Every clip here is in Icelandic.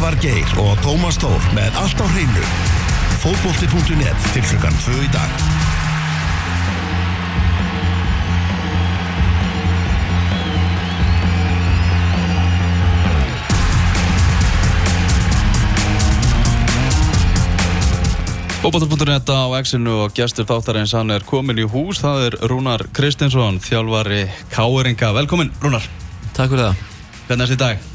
Elvar Geir og Tómas Tór með allt á hreinu. Fótbolti.net til klukkan 2 í dag. Fótbolta.net á X-inu og gestur þáttarins hann er komin í hús, það er Rúnar Kristinsson, þjálfari Káeringa. Velkomin Rúnar. Takk fyrir það. Hvernig er þetta í dag?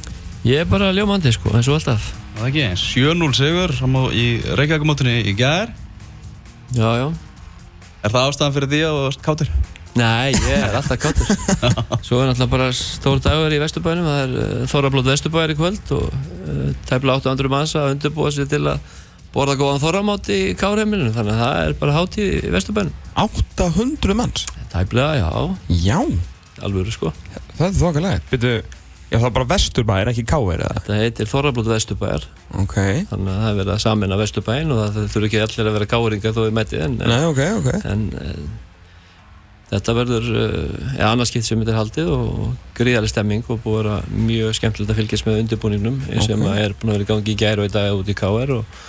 Ég er bara ljómandi sko, eins og alltaf. Það er ekki eins, 7-0 sigur í Reykjavík-mótunni í gæðar. Já, já. Er það ástæðan fyrir því að þú varst kátur? Nei, ég er alltaf kátur. Svo er náttúrulega bara stór dagur í Vesturbænum, það er uh, Þorrablót Vesturbæri í kvöld og uh, tæpla 800 manns að undirbúa sér til að borða góðan þorramátt í Kárheimilinu, þannig að það er bara hátíð í Vesturbænum. 800 manns? Tæplega, já. Já? Alvöru sko. Það er þokkalega. Já það er bara Vesturbæri, ekki Káir eða? Þetta heitir Þorrablót Vesturbæjar. Ok. Þannig að það er verið að samina Vesturbæin og það þurfi ekki allir að vera káringar þó við mætið en... Nei, ok, ok. En uh, þetta verður, uh, ja, annarskipt sem þetta er haldið og gríðarlega stemming og búið að vera mjög skemmtilegt að fylgjast með undirbúningnum okay. sem er búin að vera í gangi í gæri og í dag út í KR og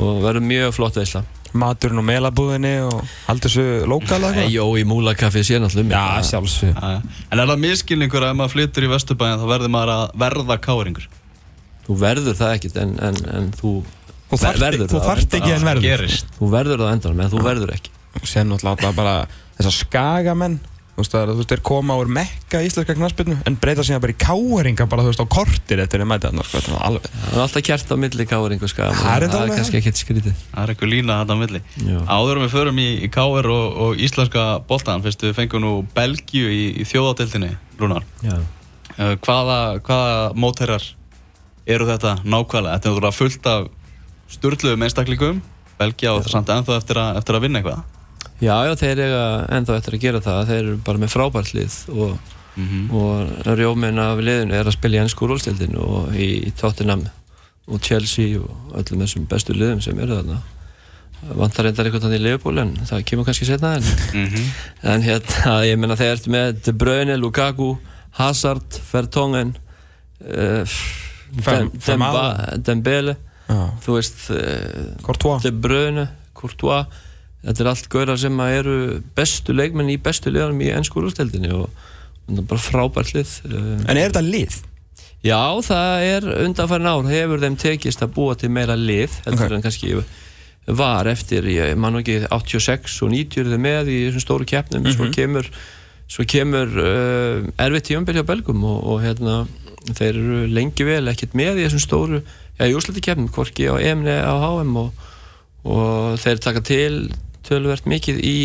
og verður mjög flott veisla Maturinn og melabúðinni og allt þessu lokala eitthvað? Jó, í múlakaffi sé náttúrulega Já, sjálfsög En er það miskilningur að ef maður flyttur í Vesturbæðin þá verður maður að verða káringur? Þú verður það ekkert en, en, en þú Þú þarft ekki en verður. Þú verður það endan, en þú verður ekki. Sér náttúrulega bara þessar skagamenn Þú veist, þú veist, þeir koma úr mekka íslenska knastbyrnu en breyta síðan bara í káeringa bara, þú veist, á kortir eftir þeir mæta þannig, sko, þetta er alveg. Það er alltaf kert á milli káering og skam. Það er, er kannski ekkert skrítið. Það er eitthvað lína þetta á milli. Já. Áður við förum í, í káer og, og íslenska boltan, fyrstu við fengum nú Belgíu í, í þjóðátildinni, Rúnar. Já. Uh, hvaða, hvaða mótherjar eru þetta nákvæmlega? Þetta er náttúrulega fullt af sturgluðum einstakleikum, Belgíu og það samt ennþá eftir að, eftir að vinna eitthvað. Já, já, þeir eru ennþá eftir að gera það. Þeir eru bara með frábært lið og, mm -hmm. og rjóminn af liðinu er að spila í ennsku rólstildinu og í, í Tottenham og Chelsea og öllum þessum bestu liðum sem eru þarna. Vantar reyndar einhvern veginn í Liverpool en það kemur kannski setna en, mm -hmm. en hérna, ég menna þeir eru með De Bruyne, Lukaku, Hazard, Vertonghen, uh, Dem, Demba, Dembele, ah. þú veist, uh, De Bruyne, Courtois þetta er allt gauðar sem eru bestu leikmenn í bestu liðanum í ennsku úrstældinni og það er bara frábært lið En er þetta lið? Já, það er undanfærin ár hefur þeim tekist að búa til meira lið heldur okay. en kannski var eftir, ég man ekki 86 og 90 er þið með í þessum stóru keppnum mm -hmm. svo mhm. kemur, svo kemur uh, erfitt tímanbyrja á belgum og, og hérna, þeir eru lengi vel ekkert með í þessum stóru úrslati keppnum, hvorki á EMN á HM og, og þeir taka til tölvert mikið í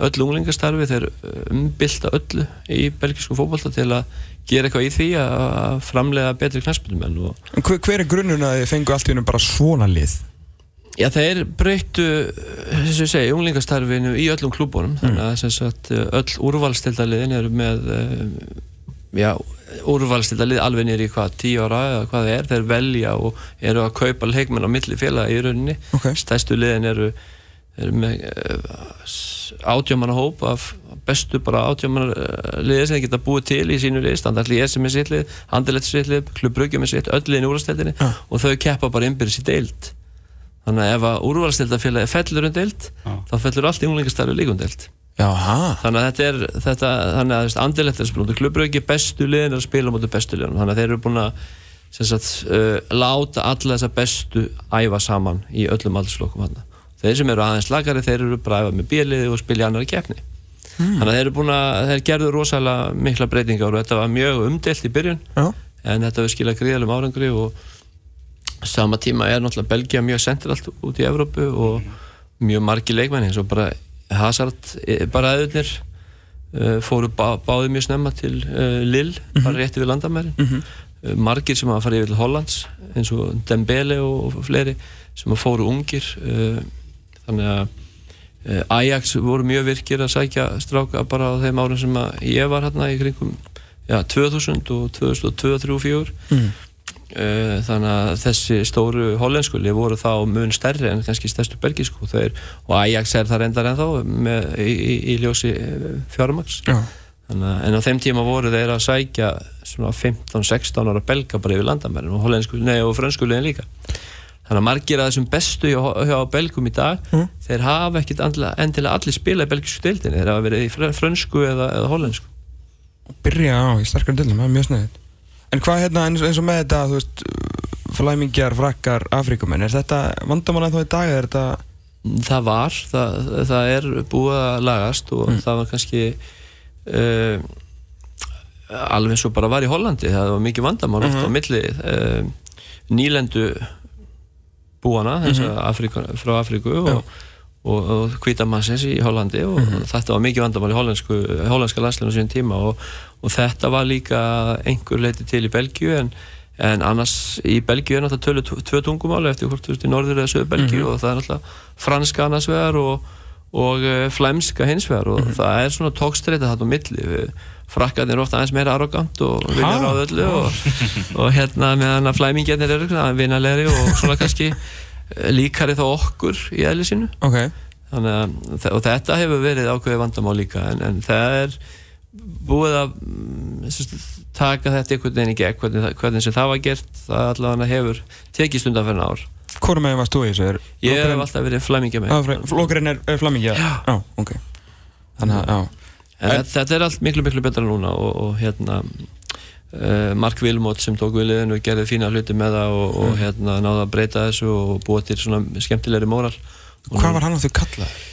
öll unglingastarfi þeir umbylta öllu í belgisku fókbalta til að gera eitthvað í því að framlega betri knæspunum hver, hver er grunnun að þið fengu allt í húnum bara svona lið? Já þeir breyttu þess að segja unglingastarfinu í öllum klúbónum mm. þannig að sagt, öll úrvalstildaliðin eru með já, úrvalstildalið alveg nýri í hvað, tíu ára eða hvað það er, þeir velja og eru að kaupa leikmenn á milli félaga í rauninni okay. stæstu liðin eru erum með eh, átjámanna hóp af bestu bara átjámanna eh, liðið sem það geta búið til í sínu lið. Standarli ESM er sitt lið, Handelett er sitt lið Klubbruggjum er sitt, öll liðin í úrvalstildinni ja. og þau keppa bara innbyrðis í deilt þannig að ef að úrvalstildafélagi fellur um deilt, ja. þá fellur allt í unglingastarfi líka um deilt þannig að þetta er þetta, þannig að Handelett er spilum Klubbruggi bestu liðin er að spila mot bestu liðin þannig að þeir eru búin að sagt, uh, láta alla þessa bestu æfa saman í öllum aldurslokum hann þeir sem eru aðeins lagari þeir eru bara að efa með bíliði og spilja annari keppni mm. þannig að þeir eru búin að þeir gerðu rosalega mikla breytingar og þetta var mjög umdelt í byrjun Já. en þetta var skilja gríðalum árangri og sama tíma er náttúrulega Belgia mjög sentralt út í Evrópu og mjög margi leikmenni eins og bara Hazard e, bara aðunir uh, fóru bá, báði mjög snemma til uh, Lille, mm -hmm. bara rétti við landamærin mm -hmm. margir sem að fara yfir til Hollands eins og Dembele og, og fleiri sem að fóru ungir þannig að uh, Ajax voru mjög virkir að sækja stráka bara á þeim árum sem ég var hérna í kringum ja, 2000 og 2002-2004 mm. uh, þannig að þessi stóru hollenskulli voru þá mun stærri en kannski stærstu belgísku og Ajax er það reyndar ennþá með, í, í, í ljósi eh, fjármaks ja. en á þeim tíma voru þeir að sækja svona 15-16 ára belga bara yfir landamærin og, og franskulegin líka þannig að margir að þessum bestu hjá, hjá belgum í dag mm. þeir hafa ekkit endilega allir spila í belgisku deildinni, þeir hafa verið í fransku eða, eða hollensku Byrja á í starkar deildin, það er mjög snöðið En hvað hérna eins, eins og með þetta, þú veist flæmingjar, frakkar, afrikumenn er þetta vandamála þá í dag, er þetta Það var, það, það er búið að lagast og mm. það var kannski uh, alveg eins og bara var í Hollandi það var mikið vandamál mm -hmm. á milli uh, nýlendu búana mm -hmm. Afrika, frá Afriku og, og, og Kvítamassins í Hollandi og -hmm. þetta var mikið vandamál í hollandska landslinu á síðan tíma og, og þetta var líka einhver leiti til í Belgíu en en annars í Belgíu er náttúrulega tölu tvö tungumáli eftir hvort þú veist í norður eða söðu Belgíu mm -hmm. og það er náttúrulega franska annars vegar og, og uh, flæmska hins vegar og mm -hmm. það er svona tókstreita þarna á milli frakkarnir er ofta aðeins meira arrogant og vilja ráða öllu og, og hérna meðan að flæmingarnir eru vinnalegri og svona kannski eh, líkari þá okkur í eðli sínu. Okay. þannig að og þetta hefur verið ákveði vandamál líka en, en það er búið að mm, taka þetta einhvern veginn í gegn hvernig, hvernig sem það var gert það allavega hefur tekið stundan fyrir ár. Hvorum meginn varst þú í þessu? Ég hef alltaf verið flæmingja með Flokkurinn er, flæmingja? Já, já ok. Þannig að, já en, Þetta er allt miklu miklu betra núna og, og hérna uh, Mark Wilmot sem tók við liðinu og gerði fína hluti með það og, og mm. hérna náða að breyta þessu og búa til svona skemmtilegri móral Hvað var hann að þau kallaði?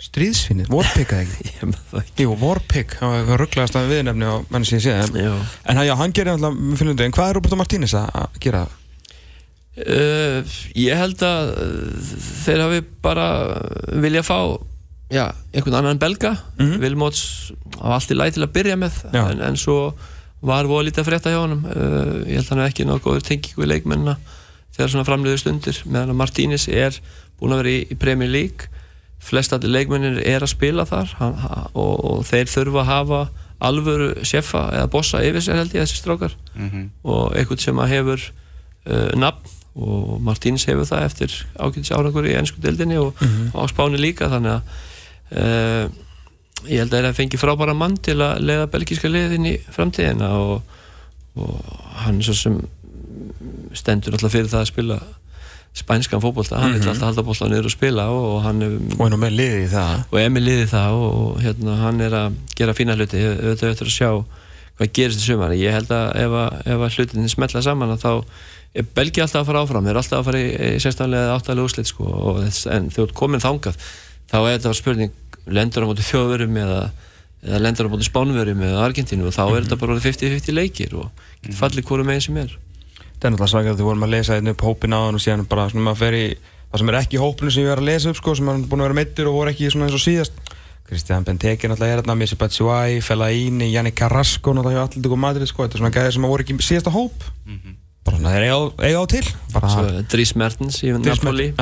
Stríðsfinnir, Warpig eða ekki? Jú, Warpig, það var rugglegast að viðnefni á menn sem ég sé en, já, hann gerir alltaf með fylgjundi en hvað er Roberto Martínez að gera það? Uh, ég held að þeir hafi bara vilja fá já, einhvern annan belga mm -hmm. Vilmots á allt í læg til að byrja með en, en svo var voða lítið að frétta hjá hann uh, ég held að hann er ekki náttúrulega góður tengingu í leikmennina þegar svona framleiður stundir meðan að Martínez er búin að vera í, í Premier League flest allir leikmennir er að spila þar hann, og, og þeir þurfa að hafa alvöru sjefa eða bossa yfir sér held ég þessi strákar mm -hmm. og einhvern sem að hefur uh, nafn og Martíns hefur það eftir ákveðis árangur í ennsku deildinni og mm -hmm. á spáni líka þannig að uh, ég held að það fengi frábæra mann til að leiða belgíska liðin í framtíðina og, og hann er svo sem stendur alltaf fyrir það að spila spænskan fókbólta, hann vil mm -hmm. alltaf halda bólta niður og spila og, og hann og er með liðið það. Og er með liðið það og, og hérna, hann er að gera fína hluti. Auðvitað eftir að sjá hvað gerist í sumar. Ég held að ef, að, ef hlutin smetla saman þá er Belgi alltaf að fara áfram. Þeir er alltaf að fara í, í sérstaflega áttalega úrslit sko, en þegar þú komin þangað þá er þetta spurning lendur á móti þjóðverum eða, eða lendur á móti spánverum eða Argentínu og þá er mm -hmm. þetta bara 50-50 leikir og fallir hverju meginn sem er. Þetta er náttúrulega svakað að þú vorum að lesa einu upp hópin á hann og síðan bara svona maður fer í það sem er ekki í hópinu sem ég var að lesa upp sko sem er búin að vera mittur og voru ekki svona eins og síðast. Kristján Benteke náttúrulega er hérna Missi Batshuayi, Fellaini, Janni Carrasco náttúrulega hjá Alltíku Madrid sko þetta er svona gæðir sem voru ekki síðasta hóp. Mm -hmm. bara svona þeir eiga á til. Dries Mertens í Napoli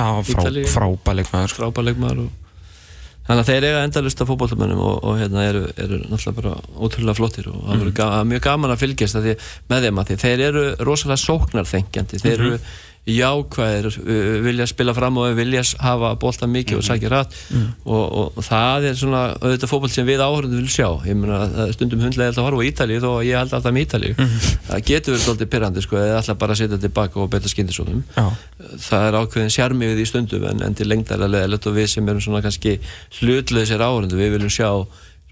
frábæleikmaður Þannig að þeir eiga endalust af fókbóltamönnum og, og hérna eru, eru náttúrulega bara ótrúlega flottir og það mm. verður ga mjög gaman að fylgjast að því, með þeim að því þeir eru rosalega sóknarþengjandi, þeir eru mm -hmm jákvæðir, vilja spila fram og vilja hafa bólta mikið mm -hmm. og sækja rætt. Mm. Og, og, og það er svona auðvitað fókból sem við áhörðum vil sjá. Ég meina stundum hundlega að horfa á Ítalið og ég held alltaf með Ítalið mm -hmm. það getur verið doldið pyrrandi sko eða alltaf bara að setja tilbaka og beita skindisónum það er ákveðin sjarmi við í stundum en, en til lengdara leðilegt og við sem erum svona kannski hlutlega áhörðum við viljum sjá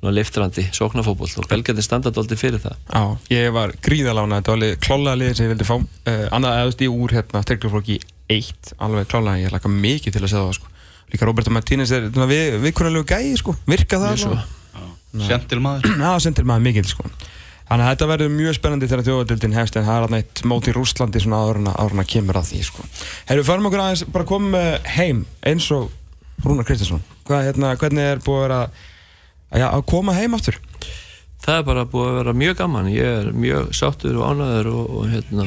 liftrandi sóknarfókból og belgjarnir standað aldrei fyrir það. Já, ég var gríðalána, þetta var alveg klálega liðir sem ég vildi fá. Uh, annað eðast í úr hérna, styrkluflokki 1 alveg klálega, ég laka mikið til að segja það sko. líka Roberto Martínez er við, viðkunnarlegu gæi, sko, virka það Sentil maður. Já, sentil maður mikið sko. Þannig að þetta verður mjög spennandi þegar þjóðadildin hefst en það er alltaf eitt mót í Rúslandi svona áðurna, áðurna kemur að því sko. Herru, farum okkur aðeins bara komið heim eins og Rúnar Kristinsson Hvað, hérna, hvernig er búið að vera Já, að koma heim aftur. Það er bara búið að vera mjög gaman. Ég er mjög sáttur og ánæður og, og hérna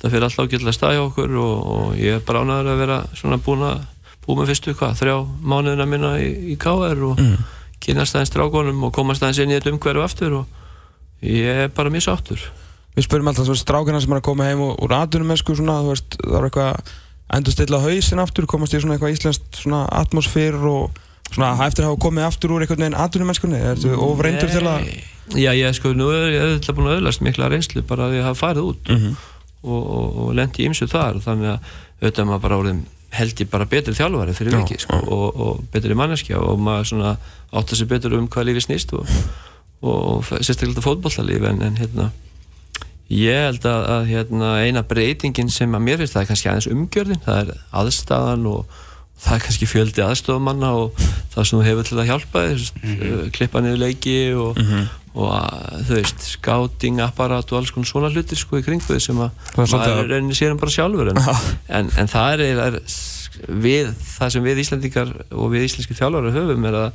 það fyrir alltaf ágætilega stæði okkur og, og ég er bara ánæður að vera svona búin að búið með fyrstu hvað, þrjá mánuðina minna í, í KR og mm. kynast aðeins strákonum og komast aðeins inn í þetta umhverju aftur og ég er bara mjög sáttur. Við spurjum alltaf svona strákina sem er að koma heim úr aðdunum með sko svona, veist, það er eitthvað endur stilla hausin aftur, komast í svona eitthvað íslenskt svona atmosfér og svona eftir að hafa komið aftur úr einhvern veginn atvinnumennskunni, er þetta ofreyndur til að Já, ég sko, nú er ég auðvitað búin að auðvast mikla reynslu bara að ég hafa farið út mm -hmm. og, og, og lendi ímsu þar þannig að auðvitað maður bara orðin held ég bara betri þjálfari fyrir viki sko, og, og betri manneskja og maður svona átt að sé betur um hvað lífi snýst og sérstaklega fótballtalíf en, en hérna ég held að, að hérna, eina breytingin sem að mér finnst það er kannski aðeins umgjörðin það er aðstæðan og það er kannski fjöldi aðstofamanna og það sem þú hefur til að hjálpa þér mm -hmm. klippa niður leiki og, mm -hmm. og að, þú veist, skáting, apparat og alls konar svona hlutir sko í kringu sem að maður reynir sér um bara sjálfur en, en, en það er, er við, það sem við Íslandikar og við íslenski þjálfari höfum er að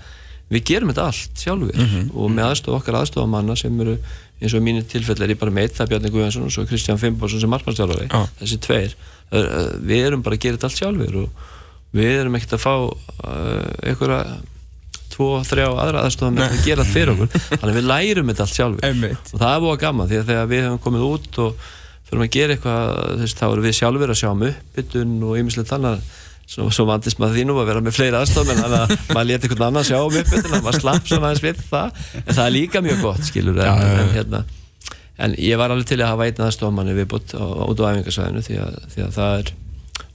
við gerum þetta allt sjálfur mm -hmm. og með aðstof okkar aðstofamanna sem eru eins og mínu tilfell er ég bara meitt það Bjarni Guðjansson og svo Kristján Fimborsson sem margmannstjálfari þessi tveir, við erum bara að gera þetta allt sjálfur og við erum ekkert að fá uh, einhverja tvo, þrjá aðra aðstofan með að gera það fyrir okkur. Þannig við lærum þetta allt sjálfur og það er búin að gama því að þegar við hefum komið út og fyrir að gera eitthvað þess, þá erum við sjálfur að sjá um uppbytun og ymmislegt annað. Svo, svo vandist maður þínum að vera með fleiri aðstofan en að maður leti einhvern annan sjá um uppbytun og maður slapp svona aðeins við það. En það er líka mjög gott skilur en, ja, en, hérna, en ég var alveg til að hafa einn aðstofan manni viðbútt út á æfingarsvæðinu því að, því að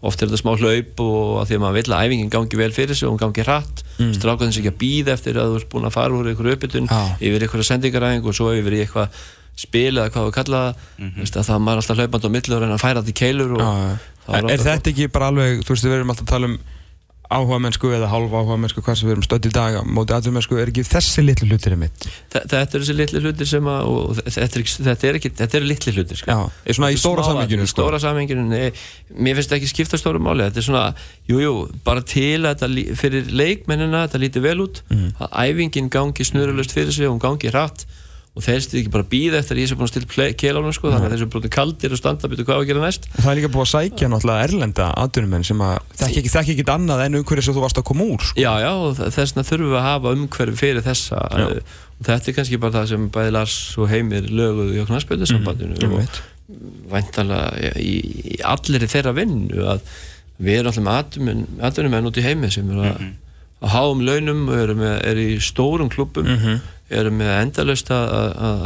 oft er þetta smá hlaup og að því að maður vil að æfingin gangi vel fyrir sig og hún gangi hratt mm. strákan þess ekki að býða eftir að þú ert búin að fara úr einhverju uppbytun ah. yfir einhverja sendingaræðing og svo yfir í eitthvað spil eða hvað við kalla mm -hmm. það er maður alltaf hlaupand á millur en að færa þetta í keilur ah. Er, er þetta ekki bara alveg, þú veist við verum alltaf að tala um áhuga mennsku eða halva áhuga mennsku hvað sem við erum stödd í dag á móti aðra mennsku er ekki þessi litlu hlutir mitt þetta er þessi litlu hlutir sem að þetta er, þetta er ekki, þetta er litlu hlutir sko. Já, er svona í stóra samenginu sko. stóra samenginu, mér finnst ekki skipta stóra máli, þetta er svona, jújú jú, bara til að þetta fyrir leikmennina þetta líti vel út, mm. að æfingin gangi snurulust fyrir sig og hún gangi hratt og þeir stuði ekki bara býða eftir að ég sé búin að stilla keilánum sko, þannig að þeir sem brotið kaldir og standa byrja hvað að gera næst og það er líka búin að sækja náttúrulega erlenda aðdunumenn sem að þekk ekki, ekki annað en umhverfið sem þú varst að koma úr sko. Já, já, og þess vegna þurfum við að hafa umhverfið fyrir þessa já. og þetta er kannski bara það sem bæði Lars og Heimir löguðu í okkur næspöldisambandinu mm, og væntalega í, í allir þeirra vinnu að við erum alltaf með aðdunumenn út í heimi sem eru að, -hmm. að erum með endalust að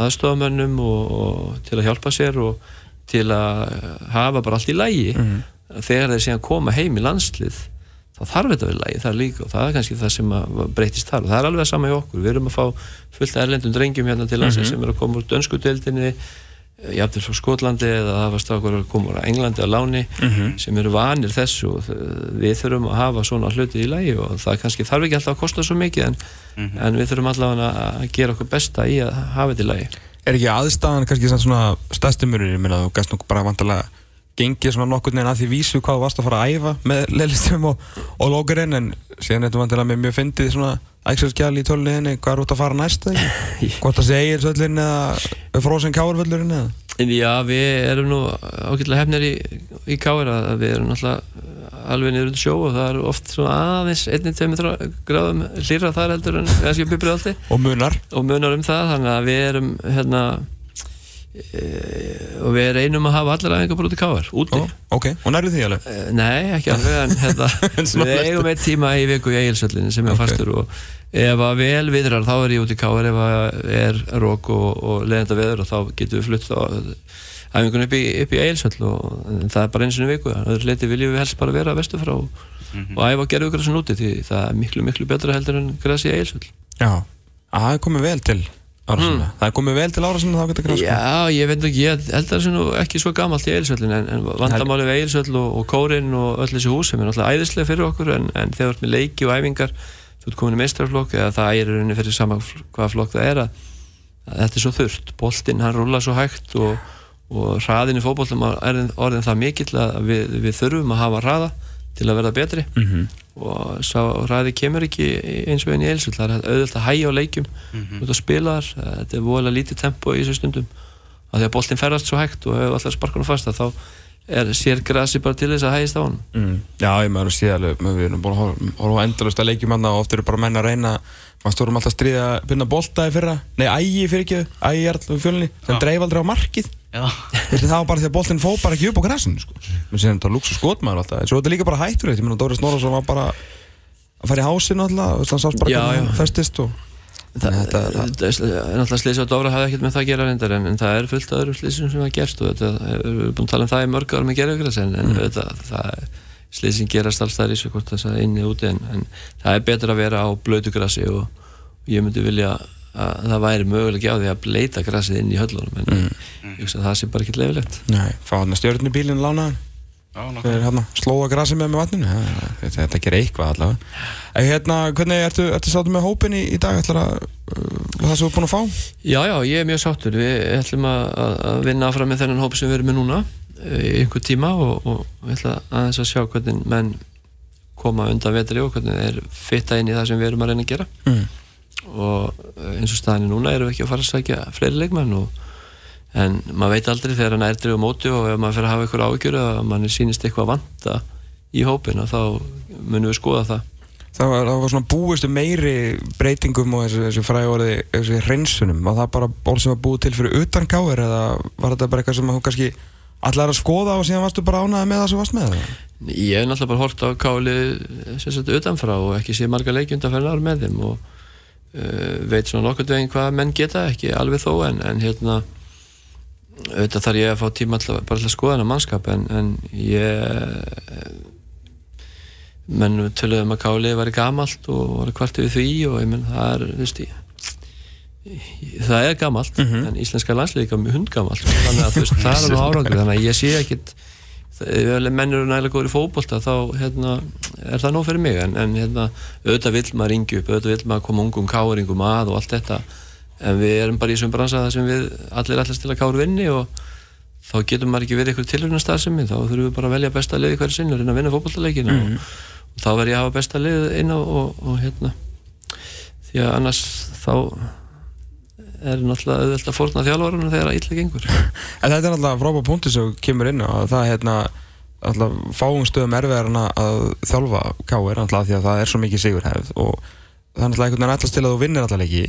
aðstofamönnum og, og til að hjálpa sér og til að hafa bara allt í lægi mm -hmm. þegar þeir síðan koma heim í landslið þá þarf þetta vel lægi, það er líka og það er kannski það sem breytist þar og það er alveg sama í okkur, við erum að fá fullt erlendum drengjum hérna til landsins mm -hmm. sem eru að koma úr dönskudeldinni jafnveg frá Skotlandi eða var strákur að koma á Englandi á láni mm -hmm. sem eru vanir þessu og við þurfum að hafa svona hluti í lægi og það kannski þarf ekki alltaf að kosta svo mikið en, mm -hmm. en við þurfum allavega að gera okkur besta í að hafa þetta í lægi Er ekki aðstæðan kannski svona stæstumurur, ég meina þú gæst nokkuð bara vantilega gengið svona nokkur neina að því vísu hvað þú varst að fara að æfa með leilistum og, og lókurinn en síðan er þetta vantilega með mjög fyndið svona ægsalskjali í tölunni hvað er út að fara næst hvort það segir söllin eða fróðsinn káarvöllurinn eða? Já, við erum nú ákveðlega hefnir í, í káir að við erum náttúrulega alveg niður undir sjó og það er oft svona aðeins 1-2 gráðum hlýra þar heldur en kannski uppið alltaf og munar. Og munar um það og við reynum að hafa allir aðeins út í káar, úti? Oh, Ok, og nærðu því alveg? E, nei, ekki alveg en hérna, við eigum eitt tíma í viku í Egilsvöldinu sem er okay. fastur og ef að vel viðrar þá er ég út í káar ef að er rók og, og leðenda veður og þá getum við flutt á æfingunum upp í, í Eilsvöld og það er bara eins og einu viku. Öðru leiti viljum við helst bara vera að vestu frá og, mm -hmm. og æfa að gera ykkur þessu núti því það er miklu miklu betra heldur en græs í Eilsvöld Já, að það er komið vel til árasuna mm. það er komið vel til árasuna þá getur græs Já, ég veit ekki, ég held að það er ekki svo gammalt í Eilsvöldin en, en vandamálið við Eilsvöld og, og Kórin og öll þessi hús sem er náttúrulega æðislega fyrir okkur en, en þegar við erum með leiki og æfingar þú ert komin í mestrarflokk eða það er rauninni fyrir sama hvaða flokk það er að, að þetta er svo þurft boltinn hann rúla svo hægt og, og hraðin í fókbólum er orðin það mikill að við, við þurfum að hafa hraða til að verða betri. Mm -hmm. og svo hraði kemur ekki eins og einn í eilsvöld það er auðvitað að hægja á leikjum mm -hmm. út á spilar, þetta er volið lítið tempo í þessu stundum. Að því að boltinn ferðast svo hægt og hefur alltaf sparkunum fast að þá er sér grassi bara til þess að hægist á hann mm. Já, ég maður sé alveg við erum búin að horfa endalust að leikjum og oft eru bara menn að reyna maður stórum alltaf að stríða að byrja bóltaði fyrra. Nei, ægi fyrir ekki, ægi er alltaf fjölni sem dreif aldrei á markið það var bara því að bóltinn fó bara ekki upp á grassinu sko. menn séðan það lúks og skotmaður alltaf en svo er þetta líka bara hættur ég meina Dóri Snorarsson var bara að fara í hásinu alltaf, þannig að sást bara hvernig festist og Það er náttúrulega slísið á Dóra hafði ekkert með það að gera reyndar en, en það er fullt aðra slísið sem það gerst og þetta, við erum búin að tala um það í mörg ára með gerðugræs en, en mm. þetta, slísið gerast alls þar í svo hvort þess að inni úti en, en það er betur að vera á blödugrassi og, og ég myndi vilja að það væri mögulega á því að bleita grassið inn í höllunum en mm. ég hugsa að það sé bara ekkert lefilegt Nei, fá hann að stjórnubílinn lánaðan Hérna, slóa grasi með með vatninu. Þetta, þetta ger eitthvað allavega. En hérna, hvernig ertu, ertu sáttu með hópin í, í dag? Ætlar að uh, það sem þú er búin að fá? Já, já, ég er mjög sáttur. Við ætlum að, að vinna fram með þennan hópi sem við erum með núna eh, í einhver tíma og, og við ætlum að, að sjá hvernig menn koma undan vetri og hvernig að að og eh, eins og staðinni núna erum við ekki að fara að sækja fleiri leikmenn og en maður veit aldrei þegar hann er drifð á móti og ef maður fyrir að hafa eitthvað ágjör að mann sýnist eitthvað vanta í hópina þá munum við skoða það Það var, það var svona búistu meiri breytingum og þessu, þessu frægóriði þessu hreinsunum, var það bara ból sem var búið til fyrir utan gáður eða var þetta bara eitthvað sem þú kannski allar að skoða og síðan varstu bara ánaði með það sem varst með það? Ég hef náttúrulega bara hort á gáli utanfrá og ekki sé marga leikjundarferðar með þeim og veit svona nokkur veginn hvað menn geta ekki alveg þó en, en hérna auðvitað þarf ég að fá tíma alltaf, bara til að skoða hennar mannskap en, en ég menn töluðum að Kálið var gamalt og var kvartið við því og ég menn það er, þú veist ég það er gamalt mm -hmm. en íslenska landslík er hundgamalt þannig að veist, það er nú árangur þannig að ég sé ekkit ef menn eru nægilega góður í fókbólta þá hérna, er það nóg fyrir mig. En, en hérna, auðvitað vil maður ringja upp auðvitað vil maður koma ungum káringum að og allt þetta. En við erum bara í þessum bransa þar sem við allir allast til að kára vinni og þá getum maður ekki verið eitthvað tilhörnastar sem við, þá þurfum við bara að velja besta lið í hverju sinni og reyna að vinna fókbaltaleikina mm -hmm. og, og þá verður ég að hafa besta lið inn á og, og hérna. Því að annars þá er náttúrulega auðvitað að fórna þjálfvarunum þegar það illa gengur En þetta er náttúrulega frábæð punkti sem kemur inn og það er hérna fáum stöðum erfiðarna að þjálfa káir náttúrulega því að það er svo mikið sigurhefð og það er náttúrulega einhvern veginn allast til að þú vinnir alltaf leiki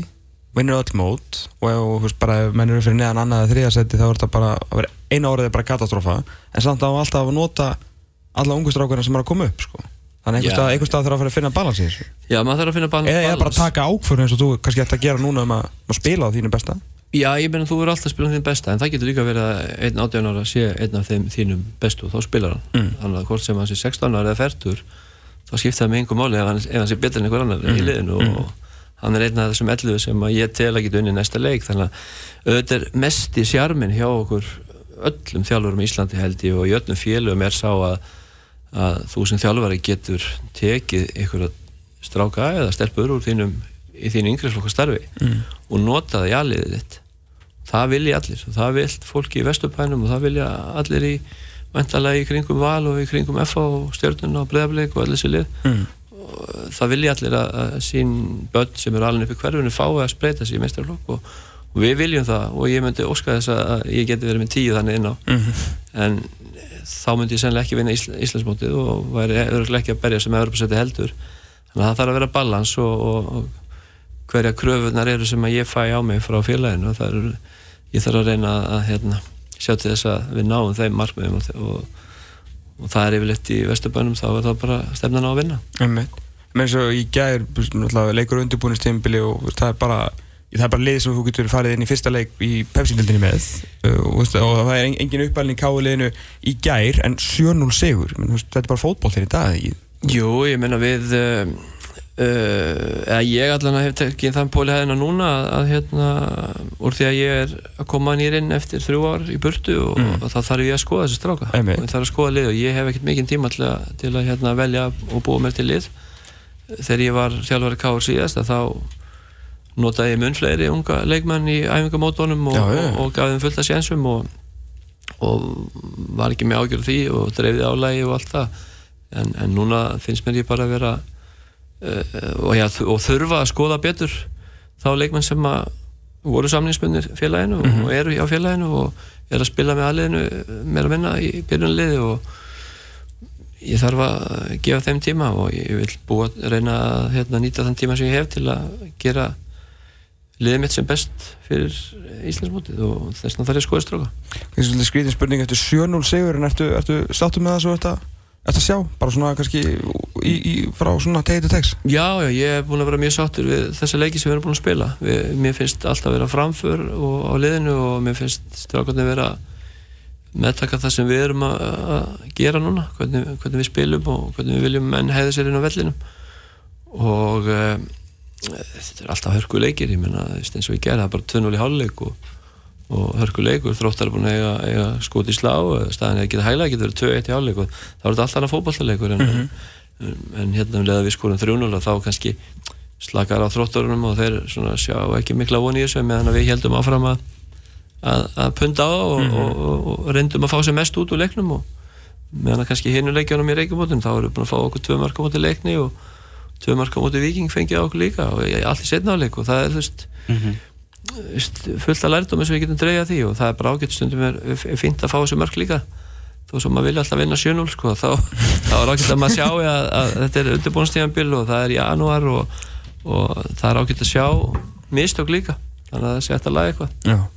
vinnur öll mót og ef veist bara ef menn eru fyrir neðan annað eða þriðasetti þá er þetta bara, eina órið er bara katastrófa en samt á alltaf að nota alla ungustrákurna sem er að koma upp sko. Þannig stað, einhver stað þarf að fara að finna balans í þessu. Já, maður þarf að finna balans Eða bara taka ákförðu eins og þú kannski ætti að gera núna um að, að spila á þínu besta. Já, ég menn að þú verður alltaf að spila á þínu besta en það getur líka að einn átján ára sé einn af þeim þínum bestu og þá spilar hann. Mm. þannig að hvort sem hann sé 16 ára eða færtur þá skipta það með einhver máli ef hann, ef hann sé betur en einhver annar mm. í liðinu og, mm. hann er einn af þessum ellu sem ég tel að geta unni næsta leik. Þannig að auðvitað er mest í sjarmin hjá okkur öllum þjálfurum í Íslandi held ég og í öllum félögum er sá að, að þú sem þjálfari getur tekið einhverja stráka eða stelpur úr þínum í þínu yngreiflokkastarfi mm. og nota það í alliðið þitt það vilja allir og það vil fólki í vestupænum og það vilja allir í vendalega í kringum val og í kringum FA og stjórnun og breðableik og allir sér lið mm það vilja allir að, sín börn sem eru alveg upp í hverjunu fái að spreita sér í meistarflokk og, og við viljum það og ég myndi óska þess að ég geti verið með tíu þannig inn á mm -hmm. en þá myndi ég sennilega ekki vinna Ísla, Íslandsmótið og væri örgulega ekki að berja sem Európa-seti heldur. Þannig að það þarf að vera balans og, og, og hverja kröfunar eru sem að ég fæ á mig frá félaginu. Og það er, ég þarf að reyna að, að hérna, sjá til þess að við náum þeim markmiðum og og það er yfirleitt í Vesturbænum þá er það bara stefnan á að vinna. Emmeit, með eins og í gæðir leikur undirbúinisteymbili og það er bara það er bara lið sem þú getur farið inn í fyrsta leik í pepsindildinni með. Uh, og, það er engin uppbælning í káliðinu í gær en 7-0 segur þetta er bara fótból til í dag Jú, ég menna við uh, Uh, ég allan hef tekið þann póli hæðina núna að, að hérna úr því að ég er að koma nýrinn eftir þrjú ár í burtu og, mm. og þá þarf ég að skoða þessi stráka. Og ég þarf að skoða lið og ég hef ekkert mikinn tíma til að, til að hérna, velja og búa mér til lið. Þegar ég var sjálfur káur síðast þá notaði ég mun fleiri unga leikmenn í æfingamótonum og, og, og gaf þeim fullt að sénsum og var ekki með ágjörð því og dreifði álægi og allt það en, en núna finnst mér ég bara að vera Eh, og, ja, og þurfa að skoða betur þá leikmenn sem að voru samlingsmennir félaginu mm -hmm. og eru hjá félaginu og er að spila með aðliðinu meira minna í byrjunliði og ég þarf að gefa þeim tíma og ég vil búa að reyna að hérna, nýta þann tíma sem ég hef til að gera liðið mitt sem best fyrir Íslandsmótið og þess vegna þarf ég að skoða stráka er svolítið skrítið spurning eftir 7-0 segur en ertu, ertu státtu með það svo eftir að sjá, bara svona kannski í, í, frá svona tegið til tegs? Já, já, ég hef búin að vera mjög sáttur við þessa leiki sem við erum búin að spila. Við, mér finnst alltaf að vera framför og, á liðinu og mér finnst strákarnir vera meðtaka það sem við erum að, að gera núna, hvernig, hvernig við spilum og hvernig við viljum menn heiða sér inn á vellinum og um, þetta er alltaf hörkuleikir, ég menna eins og ég gerði það bara 2-0 í háluleik og, og hörkuleikur, þróttar er búin að eiga, eiga skot í slá, staðin eða geta hægla getur verið 2-1 í háluleik og þá er þetta alltaf annað fókbaltarleikur en, mm -hmm. en, en hérna um leða við skorum 3-0 þá kannski slakar á þróttarunum og þeir sjá ekki mikla von í þessu meðan við heldum áfram að að, að punda á og, mm -hmm. og, og, reyndum að fá sér mest út úr leiknum og meðan kannski hinu leikjanum í reykjumótun þá erum við búin að fá okkur tvö marka móti leikni og tvö marka móti viking fengið okkur líka og allt í setnáleik og það er þú veist mm -hmm. fullt að lærdom eins og við getum dreyjað því og það er bara ágætt stundum er, fínt að fá þessu mörk líka. Þó sem maður vilja alltaf vinna 7-0 sko, þá, þá er ágætt að maður sjá að, að þetta er undirbúinstíðanbíl og það er í janúar og, og það er ágætt að sjá mistök líka. Þannig að það sé eftir að laga eitthvað. Já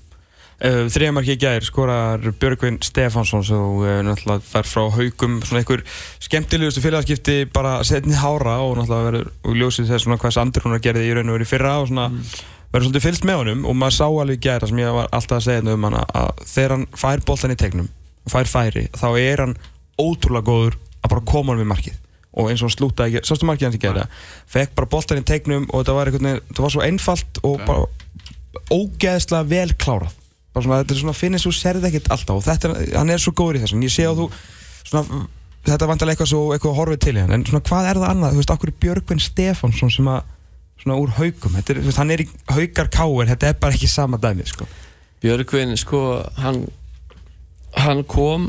Þriðamarki í gæðir skorar Björgvin Stefánsson sem uh, náttúrulega fær frá haugum svona einhver skemmtilegustu félagskipti bara setni hára og náttúrulega verður og ljósið þess svona hvað Sander hún har gerðið í raun og verið fyrra og svona mm. verður svolítið fylgst með honum og maður sá alveg í gæðir sem ég var alltaf að segja um hann að þegar hann fær boltan í tegnum og fær færi þá er hann ótrúlega góður að bara koma hann við markið. Og eins og hann slútaði sástu markið hans í gæðir fekk bara boltan í tegnum og það var, það var svo einfalt og bara ógeðslega vel klárað svona, þetta er svona finnst þú serði ekkert alltaf og þetta, hann er svo góður í þessum ég sé á þú svona, þetta er vantilega eitthvað, eitthvað horfið til hann en svona, hvað er það annað, þú veist, okkur er Björgvin Stefánsson sem að, svona úr haugum er, veist, hann er í haugar káir þetta er bara ekki sama dæmi sko. Björgvin, sko, hann hann kom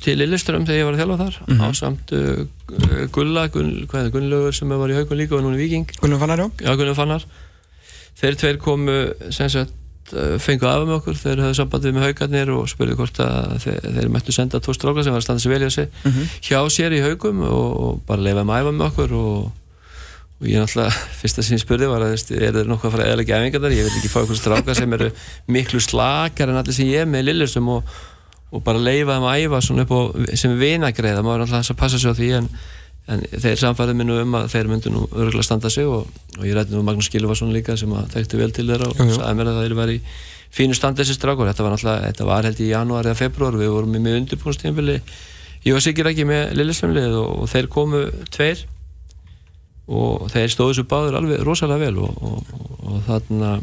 til Lilleström þegar ég var að þjálfa þar mm -hmm. á samt uh, Gulla Gull, hvað er það, Gunnlaugur sem var í haugum líka og núna Viking Gunnlaugur Fannar, já Já, Gunnlaugur Fannar þeir tveir komu, sem sagt Eh, fengu af með okkur þegar höfðu sambandið með haugarnir og spurði hvort að þeir, þeir mættu senda tvo strákar sem var að standa sér vel í þessi mm -hmm. hjá sér í haugum og, og bara lefa með æfa með okkur og, og ég náttúrulega, fyrsta sem ég spurði var að er þeir nokkuð að fara eðalega efingar þar ég vil ekki fá einhvern strákar sem eru miklu slakar en allir sem ég er með Lillersum og, og bara leifa að æfa svona upp á, sem vinagreið það má náttúrulega að passa sig á því en en þeir samfærið nú um að þeir myndu nú örgulega standa sig og, og ég rætti nú Magnús Gilvarsson líka sem að þekkti vel til þeirra og sagði mér að það er verið í fínu standi þessi strákur. Þetta var náttúrulega, þetta var held í janúar eða februar við vorum í mjög undirbúinstíðanbili ég var sikir ekki með Lilleströmlið og, og þeir komu tveir og þeir stóðu svo báður alveg rosalega vel og, og þarna